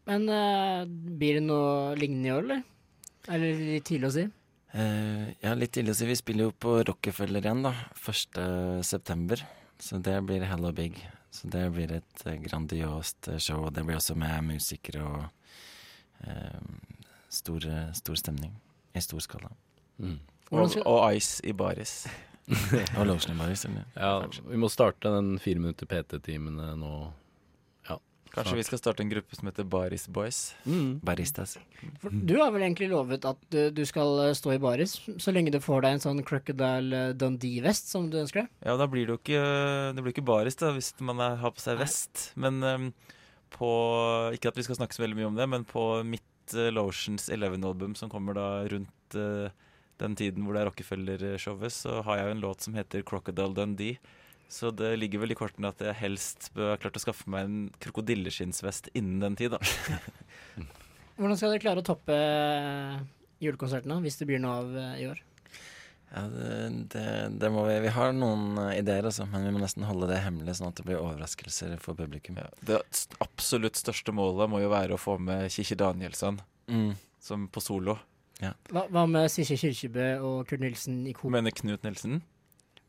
Men uh, blir det noe lignende i år, eller? Eller litt tidlig å si? Eh, ja, litt tidlig å si. Vi spiller jo på Rockefeller igjen, da. 1. september. Så det blir Hello Big. Så det blir et eh, grandiost eh, show. Og det blir også med musikere og uh, stor, stor stemning. I stor skala. Mm. Og, og Ice i baris. *laughs* Og Lotion i Baris, eller? Ja, vi må starte den fire minutter PT-timene nå. Kanskje vi skal starte en gruppe som heter Baris Boys. Baristas. For du har vel egentlig lovet at du, du skal eh, stå i baris så lenge du får deg en sånn Crocodile eh, Dundee-vest som du ønsker deg? Ja, da blir det jo ikke, det blir ikke baris da, hvis man er, har på seg vest. Men um, på Ikke at vi skal snakke så veldig mye om det, men på mitt uh, Lotions 11-album, som kommer da rundt uh, den tiden hvor det er Rockefeller-showet, så har jeg jo en låt som heter Crocodile Dundee. Så det ligger vel i kortene at jeg helst bør ha klart å skaffe meg en krokodilleskinnsvest innen den tid, da. *laughs* Hvordan skal dere klare å toppe julekonsertene hvis det blir noe av eh, i år? Ja, det, det, det må vi Vi har noen eh, ideer, altså, men vi må nesten holde det hemmelig, sånn at det blir overraskelser for publikum. Ja, det absolutt største målet må jo være å få med Kikki Danielsson Mm. som på solo. Hva, hva med Sissel Kyrkjebø og Kurt Nilsen i kor? Mener Knut Nilsen.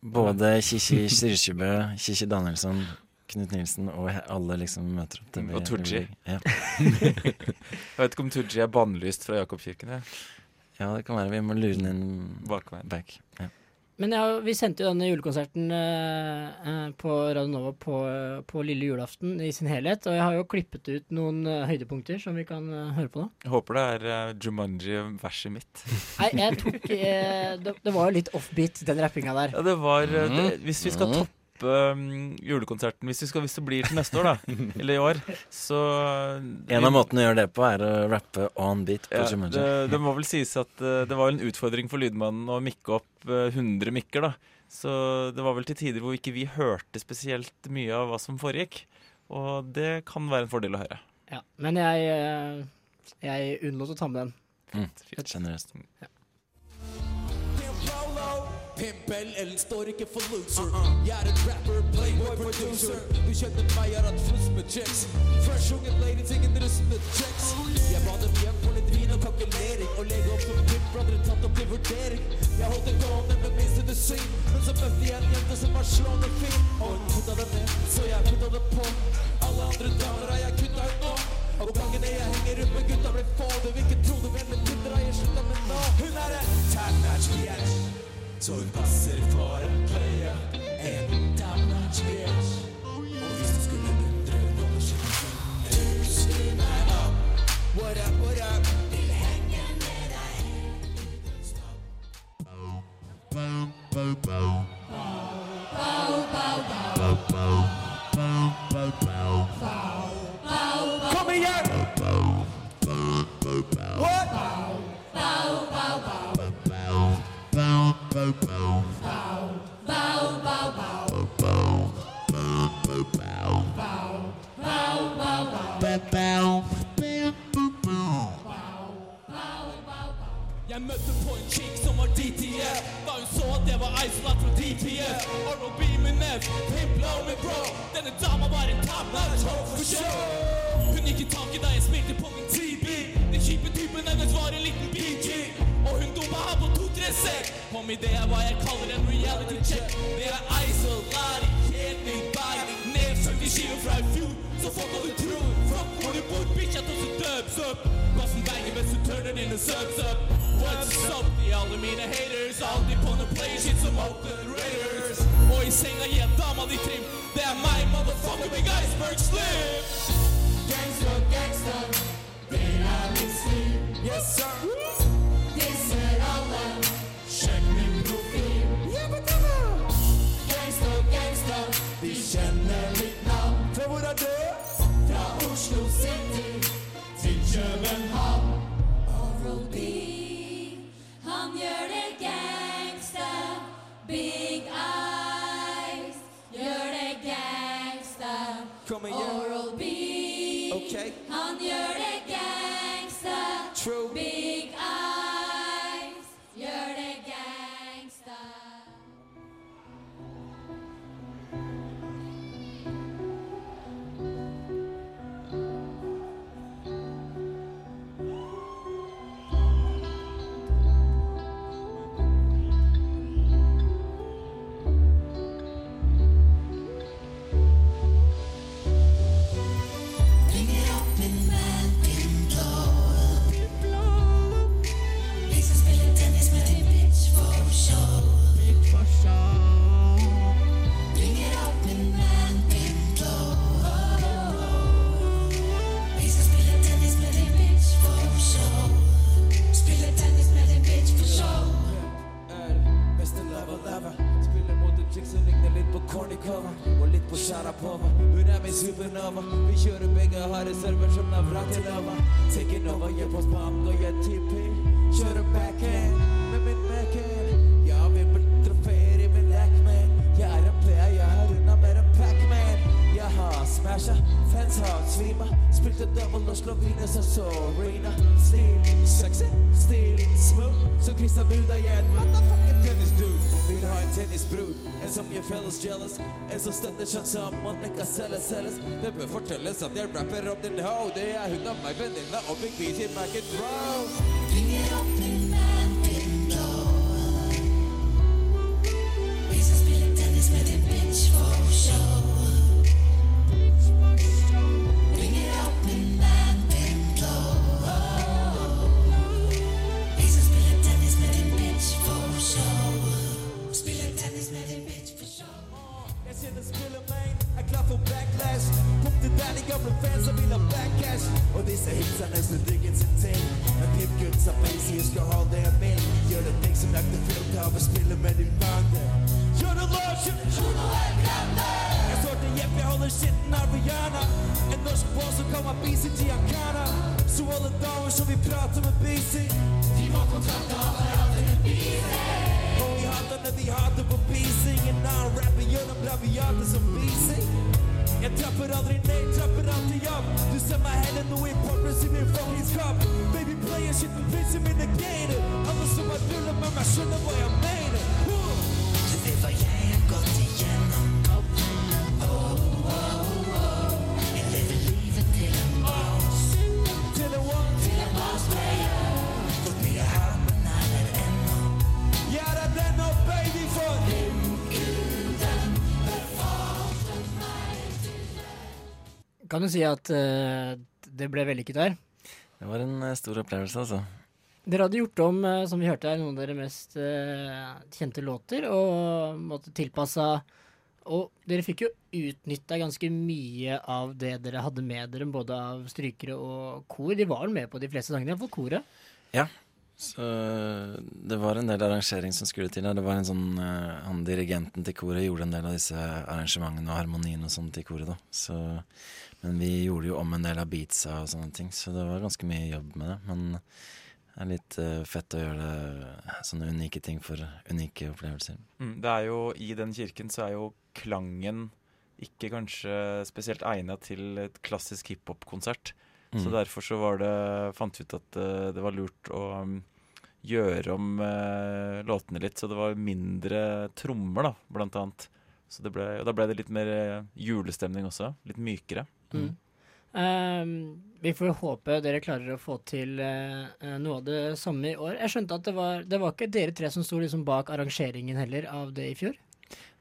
Både Kikki Styrkjebø, Kikki Danielsson, Knut Nilsen og alle liksom møter opp. Det Mm, og Tooji. Ja. *laughs* Jeg vet ikke om Tooji er bannlyst fra Jakobkirken. Ja. ja, det kan være. Vi må lure den inn Bakveien. back. Ja. Men ja, vi sendte jo denne julekonserten eh, eh, på Radio Nova på, eh, på lille julaften i sin helhet. Og jeg har jo klippet ut noen eh, høydepunkter som vi kan eh, høre på nå. Jeg håper det er uh, Jumanji-verset mitt. *laughs* Nei, jeg tok eh, det, det var jo litt offbeat, den rappinga der. Ja, det var mm. det, Hvis vi skal toppe um, julekonserten hvis, vi skal, hvis det blir til neste år, da, *laughs* eller i år, så En av måtene å gjøre det på, er å rappe on beat på ja, Jumanji. det, det må vel sies at uh, det var en utfordring for lydmannen å mikke opp uh, 100 mikker, da. Så det var vel til tider hvor ikke vi hørte spesielt mye av hva som foregikk. Og det kan være en fordel å høre. Ja, men jeg, eh, jeg unnlot å ta med den. Mm, Generøst. Pimp Ellen står ikke for loser. Jeg er en rapper, playboy, producer. Du kjenner meg, jeg har hatt flust med chicks. Fresh unge ladies, ingen rustne chicks. Jeg ba dem hjem for litt vin og kalkulering. Og legge opp som pimp, brødre tatt opp til vurdering. Jeg holdt det gående med minst syn. Men så møtte jeg en jente som var slående fin. Og hun putta det ned, så jeg putta det på. Alle andre damer har jeg kutta ut nå. Og gangene jeg henger rundt med gutta blir få. Du vil ikke tro det, men med kunder har jeg slutta med nå. Hun er en tap-match bitch. Så hun passer for en playa En damage bitch Og hvis du skulle undre noe skikkelig Tusen meg opp What up, what up Vil henge med deg Kom igjen! What? Jeg møtte på en chick som var DTF Da hun så at jeg var isolat fra DTF ROB med nev, pimp low med bro. Denne dama var en ho for show Hun gikk i taket da jeg spilte sek Kom i det er hva jeg kaller en reality check? Det er isolat i helt ny bag Nedsøkt i skiver fra i fjor Så fuck hva du tror Fuck hvor du bor, bitch, jeg tar så dubs up. Bassen banger mens du turner inn og subs up. What's up, alle mine haters Alltid på noe play shit som Oakland Raiders. Og i senga gir jeg dama di trim Det er meg, motherfucker, med Iceberg Slim Gangster, gangster Det er mitt stil Yes, sir Og på Sharapova Hun er min supernova. Vi kjører begge harde server som Navratilova Taking over, gjør på spam, går jeg TP Kjører backhand med min backhand Jeg vinner trofeer i min Lackman Jeg er en player, jeg har unna mer enn Pac-Man. Jeg har smasha, fans har svima Spilte double og slå viner som Sorina Stil, sexy, stil, smooth Så Christian Buda, jeg er en motherfucking tennis dude Vil ha en tennisbror, en som gjør fellas jealous? En som støtter sånn som Monica selger selges Det bør fortelles at jeg rapper om din ho Det er hun av meg venninna og Big B til Mac and Bro Kan du si at uh, det ble vellykket her. Det var en eh, stor opplevelse, altså. Dere hadde gjort om, eh, som vi hørte her, noen av deres mest kjente låter, og måtte tilpassa Og dere fikk jo utnytta ganske mye av det dere hadde med dere, både av strykere og kor. De var vel med på de fleste sangene, iallfall koret. Ja. Så det var en del arrangering som skulle til. Det var en sånn eh, Han dirigenten til koret gjorde en del av disse arrangementene og harmonien og sånn til koret, da. Så, men vi gjorde jo om en del av beatsa og sånne ting, så det var ganske mye jobb med det. Men det er litt eh, fett å gjøre det, sånne unike ting for unike opplevelser. Mm, det er jo, I den kirken så er jo klangen ikke kanskje spesielt egnet til et klassisk hiphop-konsert. Så Mm. derfor så var det, fant vi ut at eh, det var lurt å um, gjøre om eh, låtene litt, så det var mindre trommer, da, blant annet. Så det ble, og da ble det litt mer eh, julestemning også. Litt mykere. Mm. Um, vi får håpe dere klarer å få til eh, noe av det samme i år. Jeg skjønte at det var, det var ikke dere tre som sto liksom bak arrangeringen heller av det i fjor?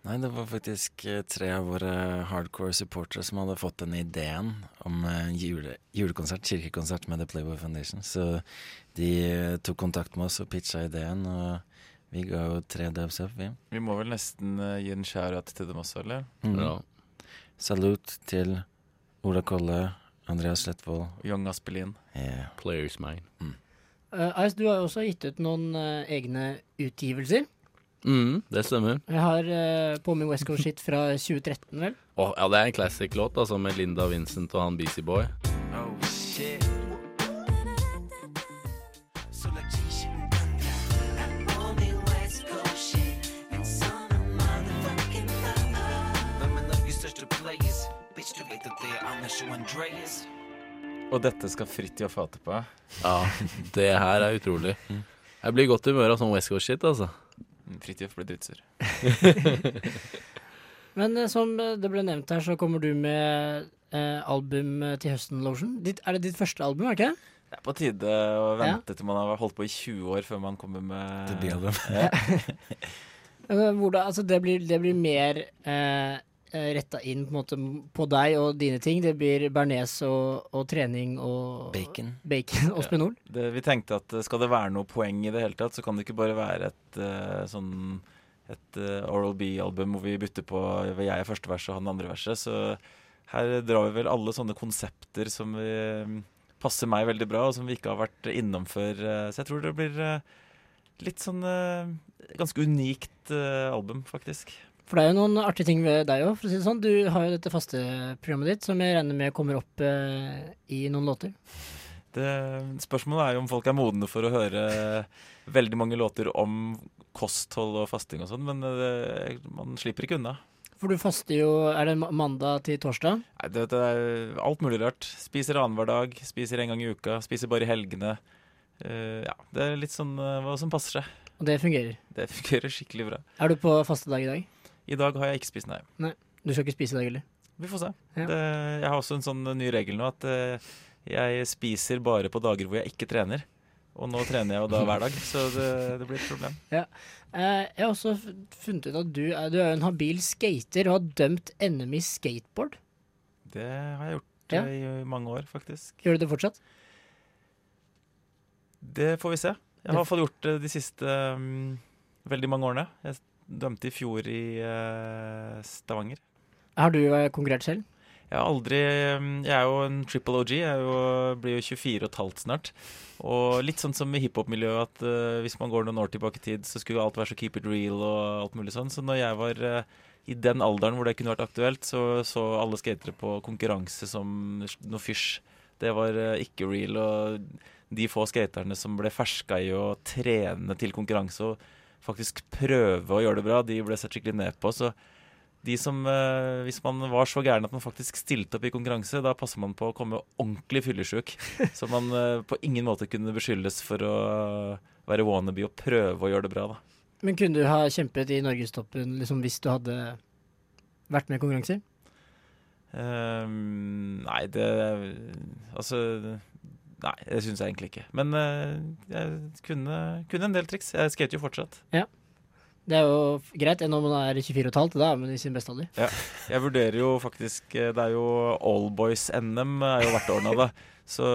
Nei, det var faktisk eh, tre av våre hardcore supportere som hadde fått denne ideen om eh, jule, julekonsert, kirkekonsert med The Playboy Foundation. Så de eh, tok kontakt med oss og pitcha ideen, og vi ga jo tre dubs up, vi. Vi må vel nesten gi en shout-out til dem også, eller? Mm. Ja. Salut til Ola Kolle, Andreas Slettvold. Young Aspelin. Yeah. Players mine. Uh, Ice, du har jo også gitt ut noen uh, egne utgivelser. Mm, det stemmer. Jeg har uh, på meg West Coast Shit fra 2013, vel? Oh, ja, det er en classic låt, altså, med Linda Vincent og han Beastie Boy. Oh shit. Og dette skal Fridtjof hate på. Ja, det her er utrolig. Jeg blir i godt humør av sånn West Coast-shit, altså. Mm, Fridtjof ble drittsur. *laughs* Men eh, som eh, det ble nevnt her, så kommer du med eh, album eh, til høsten, Lotion. Er det ditt første album, er det ikke det? Det er på tide å vente til man har holdt på i 20 år før man kommer med Debutalbum. Ja. *laughs* Eh, Hvordan, altså det, blir, det blir mer eh, retta inn på, en måte, på deg og dine ting. Det blir bearnés og, og trening og Bacon. bacon og spenol. Det, vi tenkte at eh, skal det være noe poeng i det hele tatt, så kan det ikke bare være et uh, sånn et uh, Oral B-album hvor vi bytter på jeg er første vers og han andre verset. Så her drar vi vel alle sånne konsepter som vi, passer meg veldig bra, og som vi ikke har vært innom før. Uh, Så jeg tror det blir uh, litt sånn eh, ganske unikt eh, album, faktisk. For det er jo noen artige ting ved deg òg, for å si det sånn. Du har jo dette faste programmet ditt, som jeg regner med kommer opp eh, i noen låter. Det, spørsmålet er jo om folk er modne for å høre veldig mange låter om kosthold og fasting og sånn, men det, man slipper ikke unna. For du faster jo Er det mandag til torsdag? Nei, det, det er alt mulig rart. Spiser annenhver dag, spiser en gang i uka, spiser bare i helgene. Uh, ja, det er litt sånn uh, hva som passer seg. Og det fungerer. Det fungerer skikkelig bra. Er du på fastedag i dag? I dag har jeg ikke spist, nei. Nei. Du skal ikke spise i dag heller? Vi får se. Ja. Det, jeg har også en sånn ny regel nå at uh, jeg spiser bare på dager hvor jeg ikke trener. Og nå trener jeg jo da hver dag, *laughs* så det, det blir et problem. Ja. Eh, jeg har også funnet ut at du er, du er en habil skater og har dømt NM i skateboard. Det har jeg gjort Ja. eh, i mange år, faktisk. Gjør du det fortsatt? Det får vi se. Jeg har i hvert fall gjort det de siste um, veldig mange årene. Jeg dømte i fjor i uh, Stavanger. Har du eh, konkurrert selv? Jeg har aldri mm, Jeg er jo en triple OG. Jeg jo, blir jo 24 og et halvt snart. Og litt sånn som i hiphop-miljøet, at uh, hvis man går noen år tilbake i tid, så skulle alt være så keep it real og alt mulig sånn. Så når jeg var uh, i den alderen hvor det kunne vært aktuelt, så så alle skatere på konkurranse som noe fysj. Det var uh, ikke real. Og de få skaterne som ble ferska i å trene til konkurranse og faktisk prøve å gjøre det bra, de ble sett skikkelig ned på. Så de som, eh, hvis man var så gæren at man faktisk stilte opp i konkurranse, da passer man på å komme ordentlig fyllesyk. *laughs* Så man eh, på ingen måte kunne beskyldes for å være wannabe og prøve å gjøre det bra. da. Men kunne du ha kjempet i norgestoppen liksom, hvis du hadde vært med i konkurranser? Um, nei, det Altså Nei, det syns jeg egentlig ikke. Men eh, jeg kunne, kunne en del triks. Jeg skater jo fortsatt. Ja. Det er jo greit når man er 24,5, da er man i sin beste alder. Ja. Jeg vurderer jo faktisk eh, Det er jo Allboys-NM er jo hvert år nå, da. Så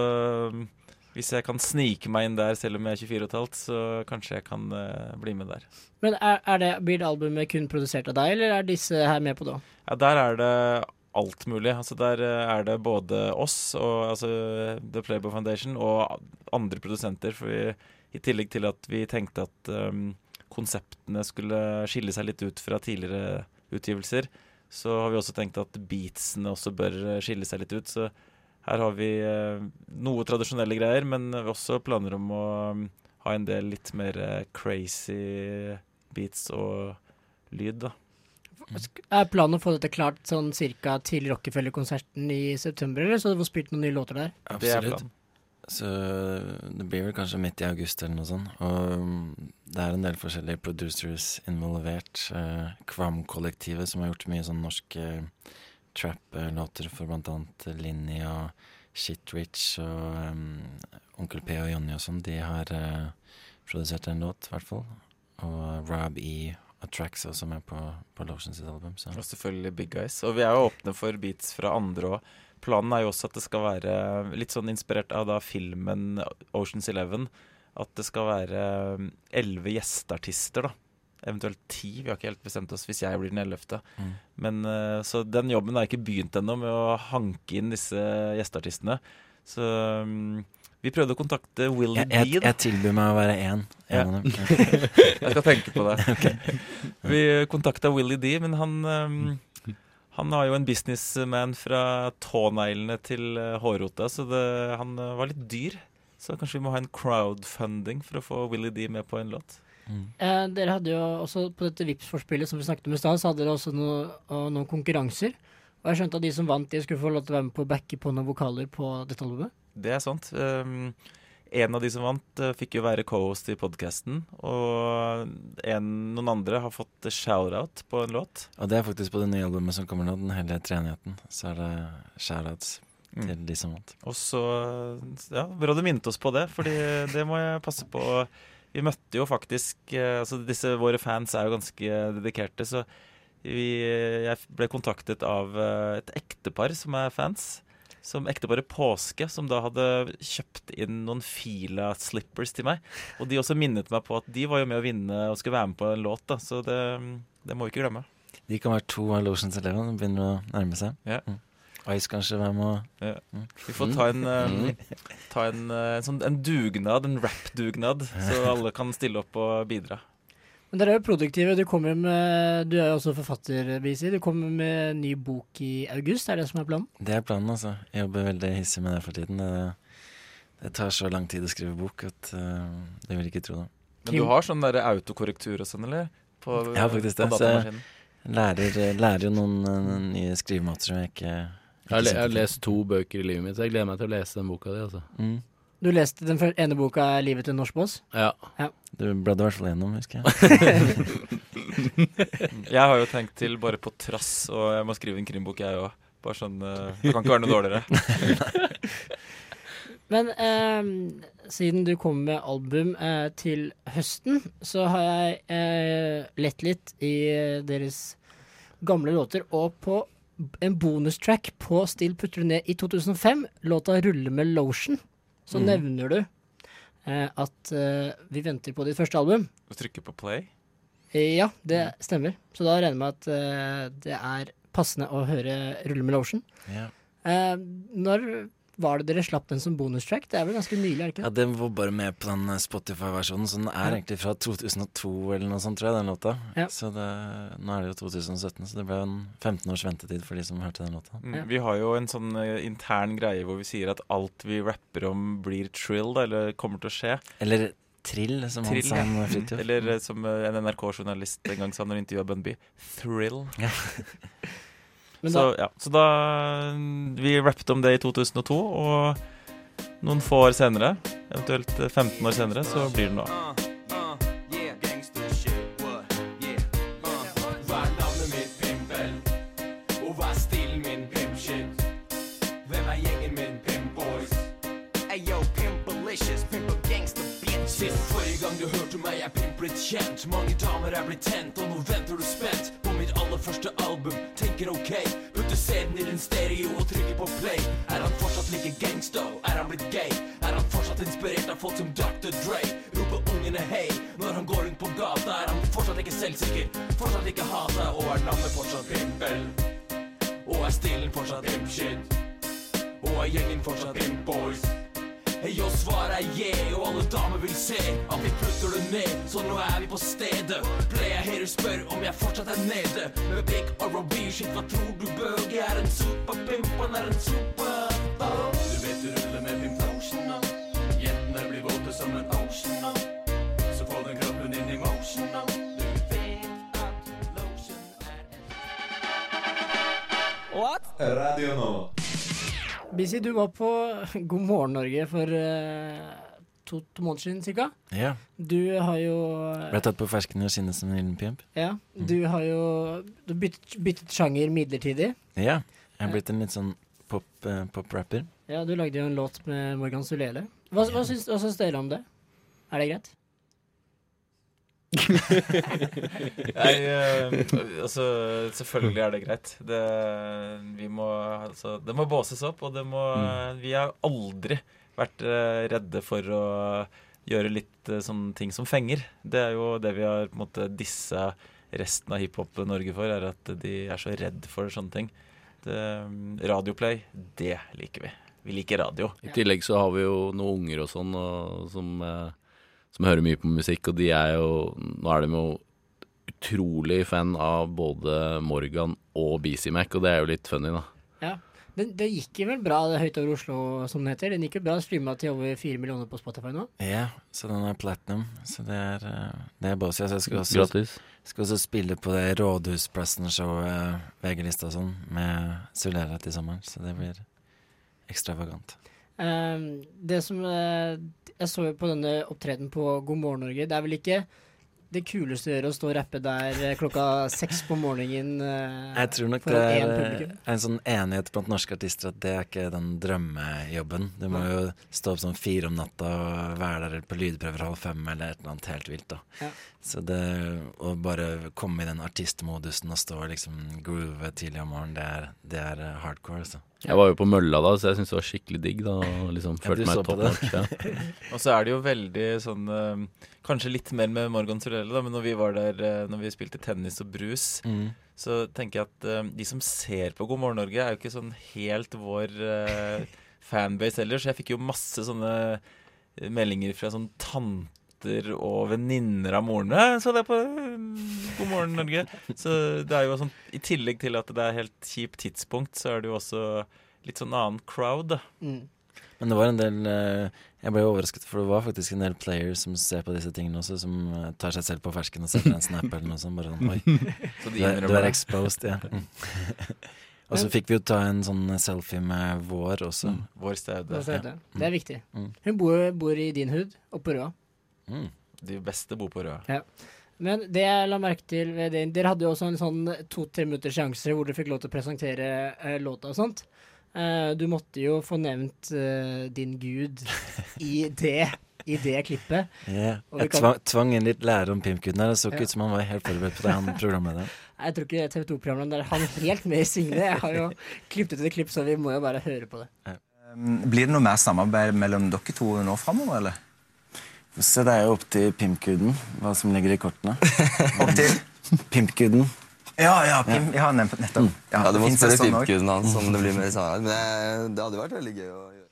um, hvis jeg kan snike meg inn der selv om jeg er 24,5, så kanskje jeg kan uh, bli med der. Men er, er det, blir det albumet kun produsert av deg, eller er disse her med på det òg? Ja, der er det alt mulig. Altså Der eh, er det både oss, og, altså The Playboy Foundation, og andre produsenter. For vi, i tillegg til at vi tenkte at um, konseptene skulle skille seg litt ut fra tidligere utgivelser, så har vi også tenkt at beatsene også bør eh, skille seg litt ut. Så her har vi uh, noe tradisjonelle greier, men også planer om å um, ha en del litt mer crazy beats og lyd, da. Er planen å få dette klart sånn cirka til Rockefeller-konserten i september, eller så du får spilt noen nye låter der? Er Absolutt. Så det blir vel kanskje midt i august eller noe sånt. Og mm, det er en del forskjellige producers involvert. Eh, Kvam-kollektivet, som har gjort mye sånn norske eh, trap-låter for blant annet Linni og Shit Rich og um, Onkel P og Jonny og sånn, de har eh, produsert en låt, i hvert fall. Og Rob E tracks også med på, på Lotion sitt album. Så. Og selvfølgelig Big Guys. Og vi er jo åpne for beats fra andre òg. Planen er jo også at det skal være litt sånn inspirert av da filmen Oceans Eleven. At det skal være elleve gjesteartister, da. Eventuelt ti. Vi har ikke helt bestemt oss hvis jeg blir den ellevte. Mm. Men eh, Så den jobben har ikke begynt ennå med å hanke inn disse gjesteartistene. Så mm, vi prøvde å kontakte Will Jeg, D. jeg, da. jeg tilbyr meg å være én. Ja. En *laughs* jeg skal tenke på det. *laughs* Vi kontakta Willy D, men han um, Han har jo en businessman fra tåneglene til uh, hårrota, så det, han uh, var litt dyr. Så kanskje vi må ha en crowdfunding for å få Willy D med på en låt. Eh, dere hadde jo også på dette Vipps-forspillet som vi snakket om i stad, så hadde dere også noe, og noen konkurranser. Og jeg skjønte at de som vant, de skulle få lov til å være med på å backe på noen vokaler på dette albumet. Det er sant. Um, en av de som vant, uh, fikk jo være co-host i podkasten. Og en, noen andre har fått shout-out på en låt. Og det er faktisk på det nye albumet som kommer nå, Den hellige treenigheten. Så er det shoutouts Mm. til de som vant. Og så Ja, bra du minnet oss på det, Fordi det må jeg passe på. Vi møtte jo faktisk eh, Altså disse våre fans er jo ganske dedikerte, så vi, jeg ble kontaktet av eh, et ektepar som er fans. Som ekteparet Påske, som da hadde kjøpt inn noen Fila slippers til meg. Og de også minnet meg på at de var jo med å vinne og skulle være med på en låt, da. Så det, det må vi ikke glemme. De kan være to av Lotions Eleven. og begynner å nærme seg. Ja. Mm. Ice kanskje være med Ja. Mm. Vi får ta en, eh, Mm. ta en, eh, en, sånn, en dugnad, en rap-dugnad, så *laughs* alle kan stille opp og bidra. Men dere er jo produktive. Du, kommer med, du er jo også forfatter, Bisi. Du kommer med ny bok i august, er det som er planen? Det er planen, altså. Jeg jobber veldig hissig med det for tiden. Det, det tar så lang tid å skrive bok at uh, det vil ikke tro det. Men du har sånn der autokorrektur og sånn, eller? På, Ja, faktisk det. Så jeg lærer, lærer jo noen eh, nye skrivemåter som jeg ikke, Jeg har, le, ikke jeg har lest to bøker i livet mitt, så jeg gleder meg til å lese den boka di. Altså. Mm. Du leste den ene boka, 'Livet til en norsk boss'? Ja. Du bladde i hvert fall gjennom, husker jeg. *laughs* Jeg har jo tenkt til bare på trass, og jeg må skrive en krimbok, jeg òg. Bare sånn eh, Det kan ikke være noe dårligere. *laughs* *laughs* Men eh, siden du kommer med album eh, til høsten, så har jeg eh, lett litt i eh, deres gamle låter. Og på en bonustrack på Still putter du ned i 2005, låta 'Rulle med lotion', så mm. nevner du eh, at eh, vi venter på ditt første album. Og trykker på play. Eh, ja, det stemmer. Så da regner jeg med at eh, det er passende å høre 'Rulle med losjen'. Ja. Eh, når var det dere slapp den som bonustrack? Det er vel ganske nylig, det ikke ja, den var bare med på den Spotify-versjonen, så den er Ja. egentlig fra 2002 eller noe sånt, tror jeg, den låta. Ja. Så det, nå er det jo 2017, så det ble en 15 års ventetid for de som hørte den låta. Mm, Vi har jo en sånn eh, intern greie hvor vi sier at alt vi rapper om, blir trill, da, eller kommer til å skje. Eller Trill, som Trill, han sa. ja. om Fridtjof. Eller eh, som eh, en NRK-journalist en gang sa når han intervjua Bunby, thrill. *laughs* Men så, ja, så da mm, Vi rappet om det i 2002, og noen få år senere, eventuelt eh, 15 år senere, så blir det noe. Sist forrige gang du hørte meg, er pimp blitt kjent Mange damer er blitt tent, og nå venter du spent På mitt aller første album, tenker ok Putter CD-en i din stereo og trykker på play Er han fortsatt like gangsta? Er han blitt gay? Er han fortsatt inspirert av folk som Dr. Dre? Roper ungene hei når han går rundt på gata Er han fortsatt ikke selvsikker? Fortsatt ikke hata? Og er navnet fortsatt pimpel? Og er stilen fortsatt pimp shit? Og er gjengen fortsatt pimp boys? Og svaret er yeah, og alle damer vil se at vi putter det ned, så nå er vi på stedet. Player hater spør om jeg fortsatt er nede. Med big ROB, shit, hva tror du, bøg? Jeg er en superpimp, han er en super Du vet du ruller med din lotion nå. Jentene blir våte som en ocean nå. Så få den kroppen inn i motion nå. Du vet at lotion What? Radio Nova. Busy, du var på *laughs* God morgen Norge for uh, to, to måneder siden cirka. Ja. Du har jo Ble tatt på fersken og sinnet som en liten pimp. Ja, du har jo du byttet, byttet sjanger midlertidig. Ja. Jeg er blitt en litt sånn pop- eh, pop-rapper. Ja, du lagde jo en låt med Morgan Sulele. Hva, hva, syns, hva syns dere om det? Er det greit? *laughs* Nei, uh, altså Selvfølgelig er det greit. Det, vi må, altså, det må båses opp, og det må Vi har aldri vært uh, redde for å gjøre litt uh, sånne ting som fenger. Det er jo det vi har på en måte dissa resten av hiphop-Norge for, er at de er så redd for sånne ting. Det, radioplay, det liker vi. Vi liker radio. I tillegg så har vi jo noen unger og sånn og, som, eh, som hører mye på musikk, og de er jo Nå er de jo utrolig fan av både Morgan og BC Mac, og det er jo litt funny, da. Ja. men det gikk vel bra, det Høyt over Oslo, som det heter. Den gikk jo bra, streama til over fire millioner på Spotify nå. Ja, så den er platinum. Så det er, eh, det er bossy. Altså, jeg skal også, Gratis. skal også spille på det Rådhusplassen-showet, VG-lista og sånn, med Sulera til sommeren. Så det blir ekstravagant. Ehm, det som uh, Jeg så jo på denne opptredenen på God morgen Norge. Det er vel ikke det kuleste å gjøre å stå og rappe der eh, klokka seks på morgenen Uh, Jeg tror nok det er en sånn enighet blant norske artister at det er ikke den drømmejobben. Du må jo stå opp sånn fire om natta og være der på lydprøver halv fem eller et eller annet helt vilt. da. Ja. Så det å bare komme i den artistmodusen og stå og liksom groove tidlig om morgenen, det er, det er hardcore, altså. Jeg var jo på mølla da, så jeg syntes det var skikkelig digg. da og liksom Følte meg så på top det. notch. Ja. *laughs* Og så er det jo veldig sånn eh, Kanskje litt mer med Morgan Torello, da, men når vi var der eh, Når vi spilte tennis og brus, Mm. så tenker jeg at eh, de som ser på God morgen Norge, er jo ikke sånn helt vår *laughs* fanbase heller, så jeg fikk jo masse sånne meldinger fra sånn tanter og venninner av morene. Så det på eh, God morgen Norge. Så det er jo sånn I tillegg til at det er helt kjipt tidspunkt, så er det jo også litt sånn annen crowd, da. Mm. Men det var en del eh, Jeg ble overrasket, for det var faktisk en del players som ser på disse tingene også, som eh, tar seg selv på fersken og sender en snap eller noe sånt. Bare sånn Oi, *laughs* Så du de er, du er exposed, ja. Mm. *laughs* og så fikk vi jo ta en sånn selfie med vår også. Vår staude. Det er det. Er viktig. Mm. Hun bor, bor i din hood, oppe på Røa. Mm. De beste bor på Røa. Ja. Men det jeg la merke til ved det Dere hadde jo også en sånn to-tre minutters sjanse hvor dere fikk lov til å presentere eh, låta og sånt. Eh, du måtte jo få nevnt eh, din gud i *laughs* det, i det klippet. Yeah. Jeg kan- tvang, tvang inn litt lære om Pimpguden her. Det så ikke Ja. ut som han var helt forberedt på det, han programlederen. *laughs* Jeg tror ikke TV 2-programmet der han helt med i svingene. Jeg har jo klippet ut et klipp, så vi må jo bare høre på det. Ja. Blir det noe mer samarbeid mellom dere to nå framover, eller? Så det er jo opp til Pimpguden hva som ligger i kortene. *laughs* Opp til? Pimpguden. Ja, ja, Pim, ja nettopp. Ja, du må det spørre sånn også? Pimpguden hans om det blir mer samarbeid. Men det, det hadde vært veldig gøy å gjøre.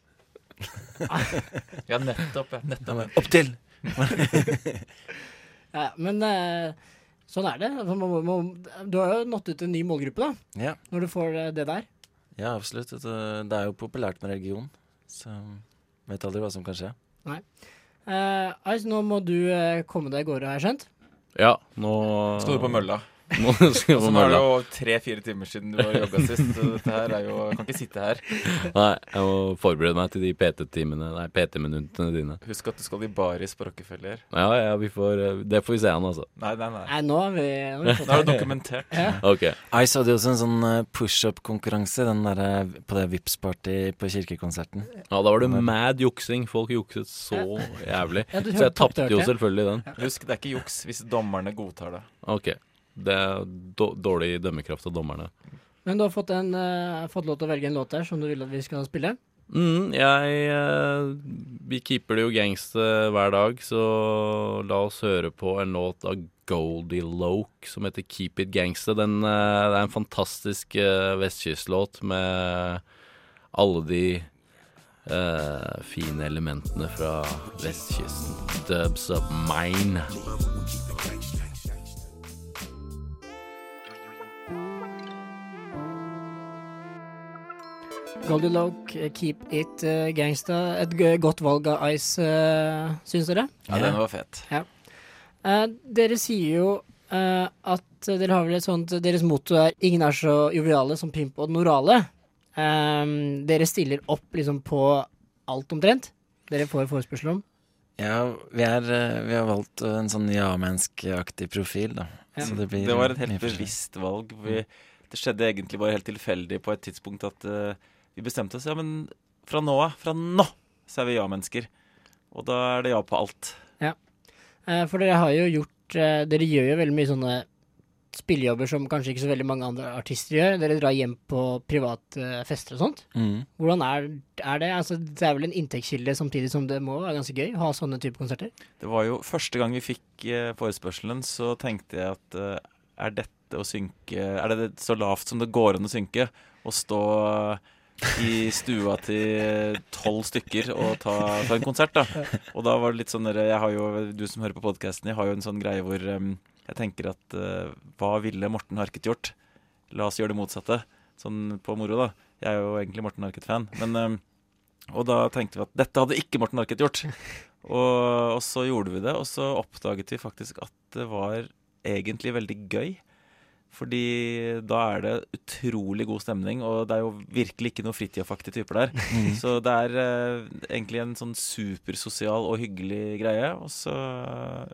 Ja, nettopp. Ja, nettopp. Opp til! *laughs* Ja, men eh, sånn er det. Du har jo nådd ut til en ny målgruppe, da. Ja. Når du får eh, det der. Ja, absolutt. Det det er jo populært med religion, så vet aldri hva som kan skje. Nei. Uh, Ice, nå må du uh, komme deg i gårde, har jeg skjønt? Ja, nå Skal du på mølla? Nå skal jeg på så nå er det jo tre-fire timer siden du var jogga sist. Så dette her er jo Jeg kan ikke sitte her. Nei, jeg må forberede meg til de PT-timene Nei, PT-minuttene dine. Husk at du skal i baris på Rockefeller. Ja, ja, vi får eh, Det får vi se an, altså. Nei, nei, nei. Nei, nå har vi, nå har vi fått Nå er det dokumentert. Ja. Ok. Ice hadde jo også en sånn eh, push-up-konkurranse den der, eh, på det Vipps-party på kirkekonserten. Ja, da var det mad juksing. Folk jukset så jævlig. Ja, du Så jeg tapte jo selvfølgelig den. Husk, det er ikke juks hvis dommerne godtar det. Ok. Det er dårlig dømmekraft av dommerne. Men du har fått, en, uh, fått lov til å velge en låt der som du vil at vi skal spille. Mm, jeg uh, Vi keeper det jo gangster hver dag, så la oss høre på en låt av Goldie Loke som heter Keep It Gangster. Den, uh, det er en fantastisk vestkystlåt med alle de eh, fine elementene fra vestkysten. Dubs up mine. Goldilocke, eh, Keep It eh, Gangsta. Et godt valg av Ice, uh, syns dere? Ja, den var fet. Ja. Uh, dere sier jo uh, at dere har vel et sånt Deres motto er 'ingen er så joviale som Pimp og Norale'. Um, dere stiller opp liksom på alt omtrent. Dere får forespørsel om. Ja, vi, er, eh, vi har valgt eh, en sånn ja-menneskeaktig profil, da. Ja. Så det, blir Det var et helt bevisst valg. Vi, det skjedde egentlig bare helt tilfeldig på et tidspunkt at eh, vi bestemte oss Ja, men fra nå av, fra nå, så er vi ja-mennesker. Og da er det ja på alt. Ja. Eh, for dere har jo gjort eh, Dere gjør jo veldig mye sånne spillejobber som kanskje ikke så veldig mange andre artister gjør. Dere drar hjem på private eh, fester og sånt. Mm. Hvordan er, er det? Altså, det er vel en inntektskilde samtidig som det må være ganske gøy å ha sånne type konserter? Det var jo første gang vi fikk forespørselen, så tenkte jeg at er dette å synke Er det så lavt som det går an å synke? Å stå i stua til tolv stykker og ta, ta en konsert, da. Og da var det litt sånn jo, du som hører på podkasten, jeg har jo en sånn greie hvor um, jeg tenker at uh, hva ville Morten Harket gjort? La oss gjøre det motsatte. Sånn på moro, da. Jeg er jo egentlig Morten Harket-fan. Em, Og da tenkte vi at dette hadde ikke Morten Harket gjort. Og, og så gjorde vi det, og så oppdaget vi faktisk at det var egentlig veldig gøy. Fordi da er det utrolig god stemning, og det er jo virkelig ikke noe fritidaktige typer der. Mm. Så det er eh, egentlig en sånn supersosial og hyggelig greie. Og så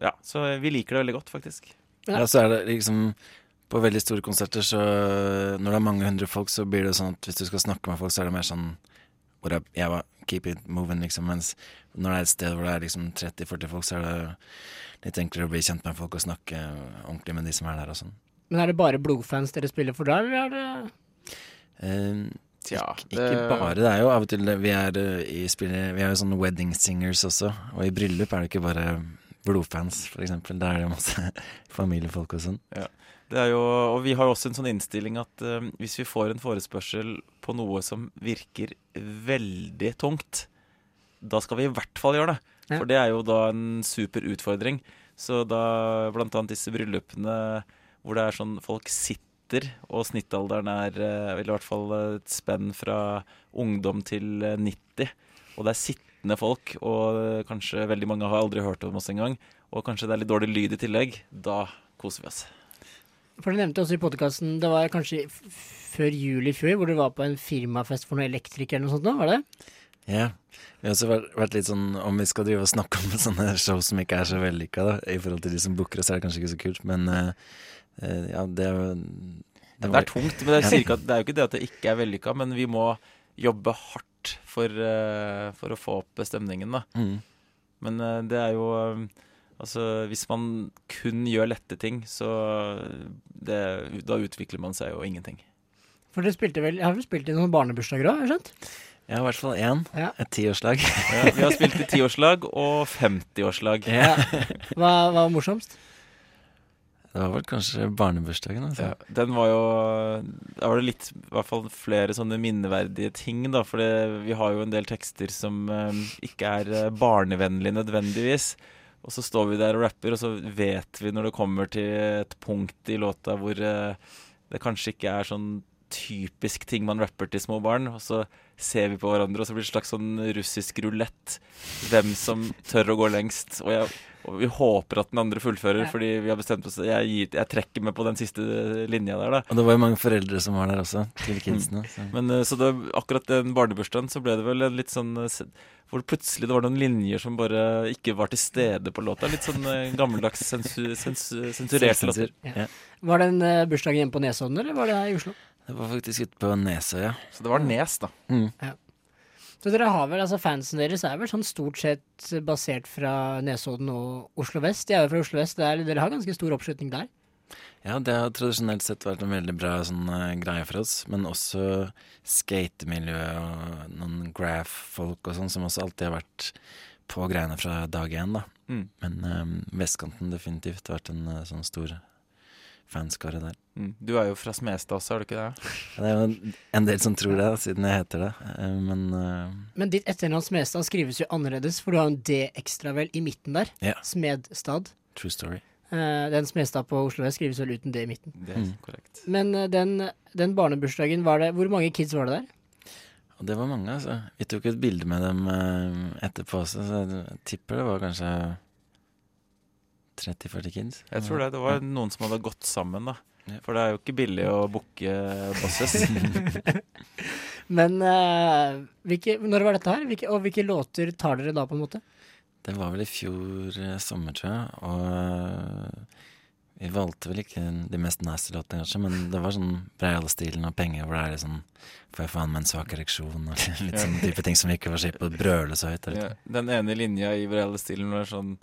Ja, så vi liker det veldig godt, faktisk. Ja. så er det liksom På veldig store konserter, så når det er mange hundre folk, så blir det sånn at hvis du skal snakke med folk, så er det mer sånn hvor jeg, jeg var keep it moving, liksom. Mens når det er et sted hvor det er liksom 30-40 folk, så er det litt enklere å bli kjent med folk og snakke ordentlig med de som er der og sånn. Men er det bare blodfans dere spiller for der, eller er det Eh, Tja, ikke, ikke bare. Det er jo av og til Vi er, eh, i spiller, vi er jo sånne wedding singers også, og i bryllup er det ikke bare blodfans, for eksempel. Da er det masse *laughs* familiefolk og sånn. Ja. Det er jo, og vi har jo også en sånn innstilling at uh, hvis vi får en forespørsel på noe som virker veldig tungt, da skal vi i hvert fall gjøre det. Ja. For det er jo da en super utfordring. Så da blant annet disse bryllupene hvor det er sånn folk sitter, og snittalderen er eh, i hvert fall et spenn fra ungdom til eh, 90, og det er sittende folk, og eh, kanskje veldig mange har aldri hørt om oss engang, og kanskje det er litt dårlig lyd i tillegg, da koser vi oss. For du nevnte også i podkasten Det var kanskje før jul i fjor, hvor du var på en firmafest for noen elektrikere eller noe sånt nå, var det? Ja. Vi har også vært, litt sånn Om vi skal drive og snakke om *laughs* sånne show som ikke er så vellykka, da, i forhold til de som booker oss, er det kanskje ikke så kult, men eh, eh, ja, det er jo Det er tungt, men det er, ikke det er jo ikke det at det ikke er vellykka, men vi må jobbe hardt for, eh, for å få opp stemningen, da. Mm. Men eh, det er jo eh, Altså, hvis man kun gjør lette ting, så det, Da utvikler man seg jo ingenting. For dere spilte vel Har dere spilt i noen barnebursdager òg, har jeg skjønt? Ja, i hvert fall én. Ja. Et tiårslag. Ja, vi har spilt i tiårslag og 50-årslag. *laughs* Ja. Hva hva var morsomst? Det var vel kanskje barnebursdagen, altså. Ja, den var jo Da var det litt I hvert fall flere sånne minneverdige ting, da. For vi har jo en del tekster som eh, ikke er eh, barnevennlige nødvendigvis. Og så står vi der og rapper, og så vet vi når det kommer til et punkt i låta hvor eh, det kanskje ikke er sånn typisk ting man rapper til små barn, og så ser vi på hverandre, og så blir det en slags sånn russisk rulett. Hvem som tør å gå lengst. Og, jeg, og vi håper at den andre fullfører, Ja. fordi vi har bestemt oss jeg, gir, jeg trekker med på den siste linja der, da. Og det var jo mange foreldre som var der også, til kidsene. Så. Men eh, så det, akkurat den barnebursdagen så ble det vel en litt sånn eh, Hvor plutselig det var noen linjer som bare ikke var til stede på låta. Litt sånn eh, gammeldags sensu, sensu, sensurerte låter. Ja. Var det en bursdag hjemme på Nesodden, eller var det her i Oslo? Det var faktisk ute på Nesøya. Så det var Nes, da. Mm. Så dere har vel, altså Fansen deres er vel sånn stort sett basert fra Nesodden og Oslo vest? De er jo fra Oslo vest, det er, dere har ganske stor oppslutning der? Ja, det har tradisjonelt sett vært en veldig bra sånn, eh, greie for oss, men også skatemiljø og noen graph-folk og sånn, som også alltid har vært på greiene fra dag én, da. Mm. Men um, vestkanten definitivt har vært en uh, sånn stor fanskare der. Mm. Du er jo fra Smestad også, er du ikke det? Det er jo en del som tror det, siden jeg heter det, eh, men uh... Men ditt etternavn Smestad skrives jo annerledes, for du har en D ekstra vel i midten der. Ja. Smedstad. true story. Uh, den Smestad på Oslo S skrives vel uten D i midten. Det er Mm. korrekt. Men uh, den, den barnebursdagen, var det Hvor mange kids var det der? Og det var mange, altså. Vi tok et bilde med dem etterpå også, så jeg tipper det var kanskje 30-40 kids. Jeg tror det. Det var noen som hadde gått sammen, da. For det er jo ikke billig å booke bosses. *laughs* Men uh, hvilke, når var dette her? Hvilke, og hvilke låter tar dere da, på en måte? Det var vel i fjor eh, sommer, tror jeg, og uh, vi valgte vel ikke de mest nasty låtene, kanskje, men det var sånn Breial-stilen og penger, hvor det er litt sånn Får jeg faen meg en svak ereksjon, og *laughs* litt sånn type ting som vi ikke var på å brøle så høyt. Ja, den ene linja i Breial-stilen var sånn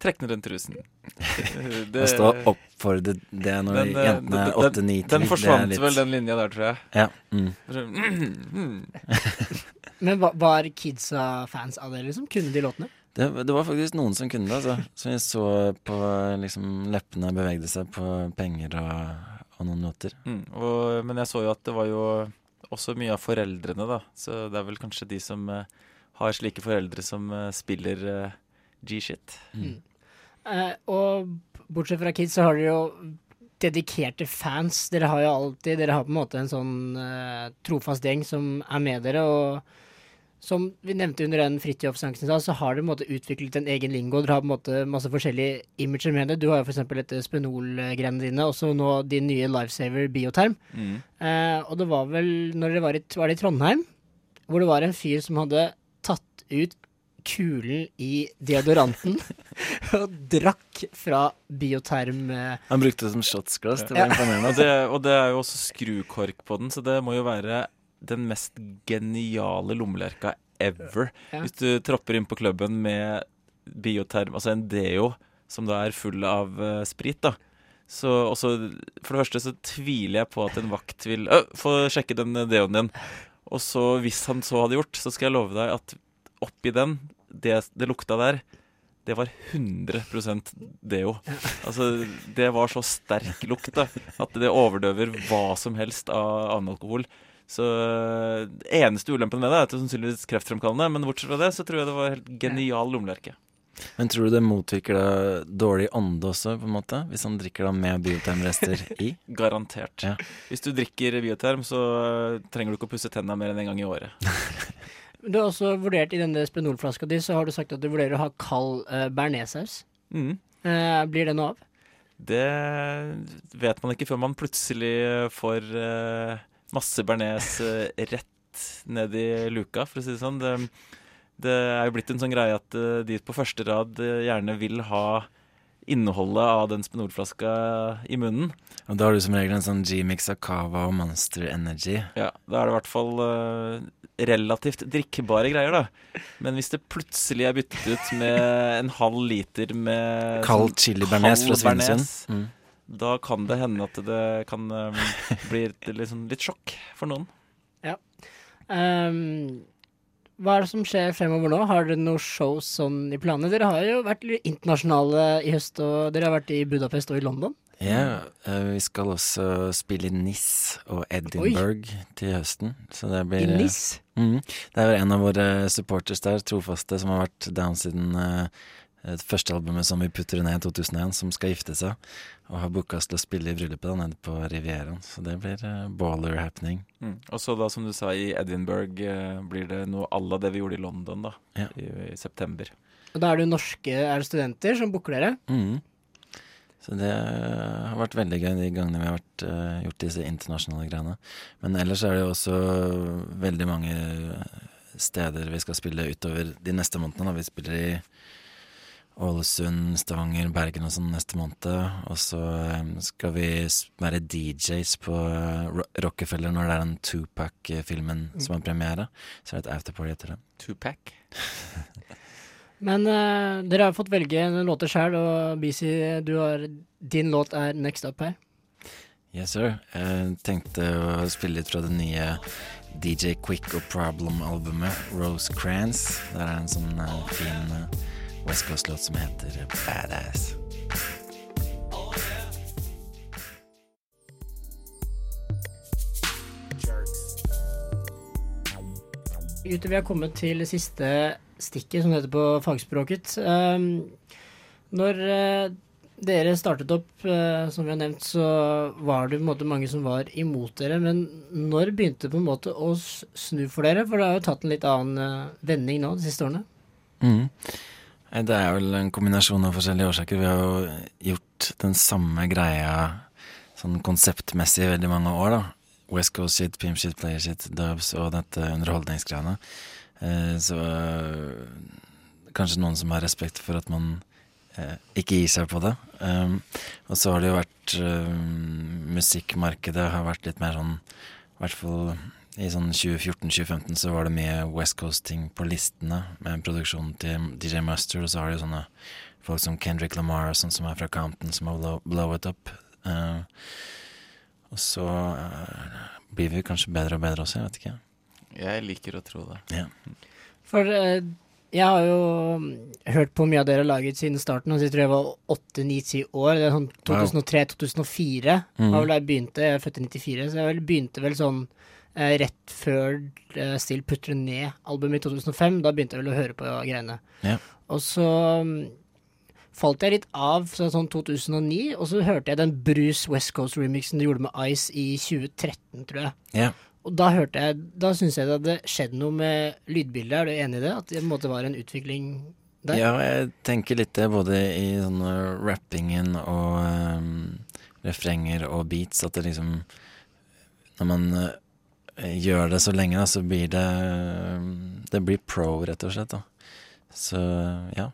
Trekk ned den trusen. Å stå opp for det når den, eh, jentene er den- åtte, ni, Den forsvant er litt- vel, den linja der, tror jeg. Ja. Mm. Mm. *laughs* Men var, var kidsa fans av det, liksom? Kunne de låtene? Det, det var faktisk noen som kunne det, altså. Som jeg så på liksom leppene bevegde seg på penger og, og noen låter. Mm, og, men jeg så jo at det var jo også mye av foreldrene, da. Så det er vel kanskje de som uh, har slike foreldre som uh, spiller uh, G-shit. Eh, og bortsett fra kids, så har dere jo dedikerte fans. Dere har jo alltid Dere har på en måte en sånn eh, trofast gjeng som er med dere. Og som vi nevnte under den Fridtjof-sangen i så har dere på en måte utviklet en egen lingo. Dere har på en måte masse forskjellige imager med det. Du har jo f.eks. dette Spenol-grenene dine, og så nå din nye Lifesaver Bioterm. Mm. Eh, og det var vel når dere var i, var det i Trondheim, hvor det var en fyr som hadde tatt ut kulen i deodoranten *laughs* og drakk fra bioterm eh, Han brukte det som shotsglass. Det Ja. var imponerende. Og det, og det er jo også skrukork på den, så det må jo være den mest geniale lommelerka ever. Ja. Hvis du tropper inn på klubben med bioterm, altså en deo som da er full av uh, sprit, da. Så også, For det første så tviler jeg på at en vakt vil «Ø, Få sjekke den deoen din. Og så, hvis han så hadde gjort, så skal jeg love deg at oppi den, det, det lukta der, det var 100% deo. Altså, det var så sterk lukt da, at det overdøver hva som helst av annen alkohol. Så øh, eneste ulempen med det er at det er sannsynligvis kreftfremkallende, men bortsett fra det så tror jeg det var helt genial lommelerke. Men tror du det motvirker det dårlig ånde også, på en måte? Hvis han drikker da med biotermrester i? *laughs* Garantert. Ja. Hvis du drikker bioterm, så øh, trenger du ikke å pusse tenna mer enn en gang i året. *laughs* Du har også vurdert i denne Spenol-flaska di, så har du sagt at du vurderer å ha kald uh, bearnéssaus. Mm. Uh, blir det noe av? Det vet man ikke før man plutselig får uh, masse bearnés rett ned i luka, for å si det sånn. Det, det er jo blitt en sånn greie at de på første rad gjerne vil ha innholdet av den Spenol-flaska i munnen. Og da har du som regel en sånn G-mix av Cava og Monster Energy. Ja, da er det i hvert fall eh, relativt drikkbare greier, da. Men hvis det plutselig er byttet ut med en halv liter med Kald sånn chili bearnés fra Svinesund. Mm. Da kan det hende at det kan um, bli litt, liksom, litt sjokk for noen. Ja. Ehm, hva er det som skjer fremover nå? Har dere noen shows sånn i planene? Dere har jo vært internasjonale i høst, og dere har vært i Budapest og i London. Ja, eh, vi skal også spille i NIS og Edinburgh til høsten. Så det blir I eh, NIS? Mhm. Det er jo en av våre supporters der, trofaste, som har vært down siden eh, det første albumet som vi putter ned i 2001, som skal gifte seg. Og har booka oss til å spille i bryllupet da, nede på Rivieraen. Så det blir uh, baller happening. Mm. Og så da, som du sa, i Edinburgh uh, blir det noe à la det vi gjorde i London da, Ja. i, i september. Og da er det norske er det studenter som booker dere. Mm. Så det har vært veldig gøy de gangene vi har vært, uh, gjort disse internasjonale greiene. Men ellers er det jo også veldig mange steder vi skal spille utover de neste månedene. Da. Vi spiller i Ålesund, Stavanger, Bergen og sånn neste måned. Og så skal vi være DJs på eh, Rockefeller når det er den Tupac-filmen som har premiere. Så er det et afterparty etter det. Tupac? *laughs* Men uh, dere har fått velge en låter sjøl, og BC, du har, din låt er next up her. Yes, sir. Jeg tenkte å spille litt fra det nye DJ Quick og Problem-albumet, Rose Crans. Der er en sånn uh, fin eh, West Coast-låt som heter Badass. Gutter, vi har kommet til siste stikket, som det heter på fagspråket. Um, når eh, dere startet opp, eh, som vi har nevnt, så var det på en måte mange som var imot dere. Men når begynte det på en måte å snu for dere? For det har jo tatt en litt annen eh, vending nå de siste årene. Mhm. Det er vel en kombinasjon av forskjellige årsaker. Vi har jo gjort den samme greia sånn konseptmessig i veldig mange år, da. West Coast shit, pimp shit, player shit, dubs og dette underholdningsgreiene. Eh, så eh, kanskje noen som har respekt for at man eh, ikke gir seg på det. Um, og så har det jo vært Musikkmarkedet har vært litt mer sånn I hvert fall I sånn 2014-2015 så var det mye West Coast-ting på listene med produksjonen til DJ Mustard, og så har de sånne folk som Kendrick Lamar og sånn som er fra Compton, som har blow, blow it up. Uh, og så uh, blir vi kanskje bedre og bedre også, jeg vet ikke. Jeg liker å tro det. Yeah. For uh, jeg har jo mm, hørt på mye av dere har laget siden starten, og jeg tror jeg var åtte, ni, ti år. Det er sånn 2003-2004 Mhm. var vel da jeg begynte. Jeg er født i 94, så jeg vel begynte vel sånn rett før eh, Still Putter Ned-albumet i 2005. Da begynte jeg vel å høre på greiene. Ja. Og så mm, falt jeg litt av fra sånn 2009, og så hørte jeg den Bruce West Coast-remixen du gjorde med Ice i 2013, tror jeg. Ja. Og da hørte jeg Da syns jeg det hadde skjedd noe med lydbildet. Er du enig i det? At det en var en utvikling der? Ja, jeg tenker litt det både i sånn eh, rappingen og um, refrenger og beats, at det liksom Når man eh, gjør det så lenge, da, så blir det Det blir pro, rett og slett, da. Så ja.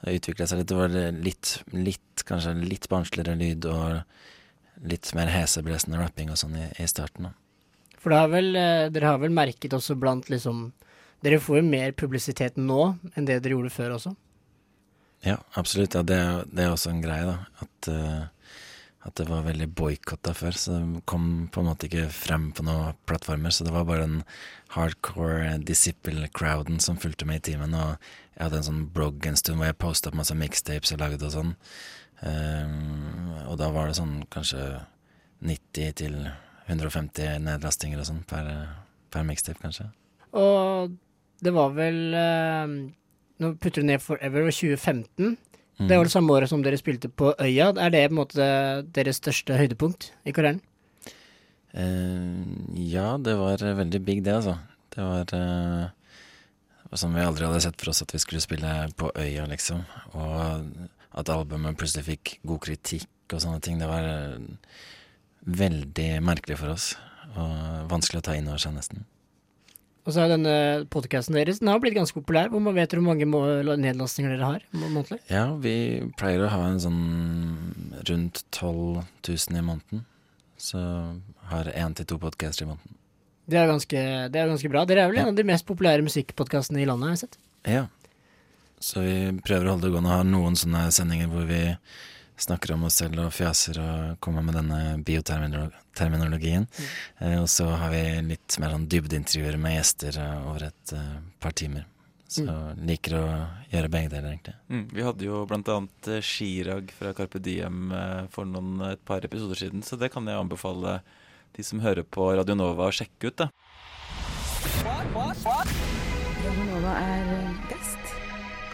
Det utvikla seg litt. Det var litt, litt kanskje litt barnsligere lyd og litt mer heseblesende rapping og sånn i, i starten, da. For det har vel, eh, dere har vel merket også blant liksom Dere får jo mer publisitet nå enn det dere gjorde før også. Ja, absolutt. Ja, det, er- det er også en greie, da. At, eh, at det var veldig boikotta før. Så det kom på en måte ikke frem på noen plattformer. Så det var bare den hardcore disciple-crowden som fulgte med i timen. Og jeg hadde en sånn blogg en stund hvor jeg posta opp masse mixtapes jeg lagde og sånn. Um, og da var det sånn kanskje 90 til 150 nedlastinger og sånn per, per mixtape, kanskje. Og det var vel uh, Nå putter du ned Forever og 2015. Det Mm. var det samme året som dere spilte på Øya. Er det på en måte deres største høydepunkt i karrieren? Uh, ja, det var eh, veldig big, det, altså. Det var uh, som sånn vi aldri hadde sett for oss at vi skulle spille på Øya, liksom. Og at albumet plutselig fikk god kritikk og sånne ting. Det var eh, veldig merkelig for oss. Og vanskelig å ta inn over seg, nesten. Og så er denne podkasten deres Den har blitt ganske populær. Hvor man vet hvor mange nedlastinger dere har månedlig? Ja, vi pleier å ha en sånn rundt 12 000 i måneden. Så har én til to podcaster i måneden. Det er ganske, det er ganske bra. Dere er vel en av de mest populære musikkpodkastene i landet, har jeg sett. Ja. Så vi prøver å holde det gående og ha noen sånne sendinger hvor vi snakker om oss selv og fjaser og kommer med denne bioterminologien. Eh, og så har vi litt mer sånn dybdeintervjuer med gjester eh, over et eh, par timer. Så liker å gjøre begge deler, egentlig. Mm, vi hadde jo eh, Chirag fra Carpe Diem for noen, et par episoder siden, så det kan jeg anbefale de som hører på Radio Nova å sjekke ut. da. Radio Nova er best.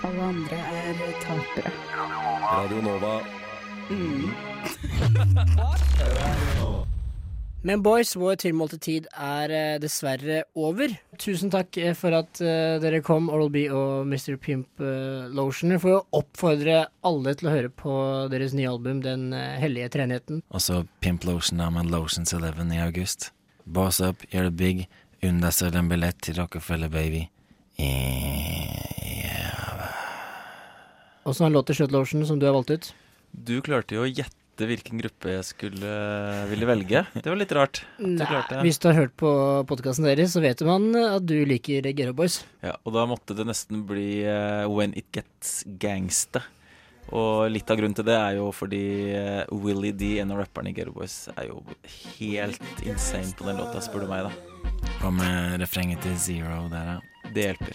Alle andre er tapere. Radio Nova. *laughs* Men boys, vår tilmålte tid er eh, dessverre over. Tusen takk eh, for at eh, dere kom, Oral B og Mr. Pimp Lotion. Jeg får jo oppfordre alle til å høre på deres nye album, Den hellige treenigheten. Også Pimp Lotion er med Lotions 11 i august. Boss up, gjør det big. Unn deg selv en billett til Rockefeller Baby. Åssen låter Shut Lotion, som du har valgt ut? Du klarte jo å gjette hvilken gruppe jeg skulle ville velge. Det var litt rart. at du Nei, klarte. hvis du har hørt på podkasten deres, så vet man at du liker Gero Boys. Ja, og da måtte det nesten bli eh, When It Gets Gangsta. Og litt av grunnen til det er jo fordi eh, Willie D, en av rapperne i Gero Boys, er jo helt insane på den låta, spør du meg, da. Hva med refrenget til Zero der, da? Det hjelper.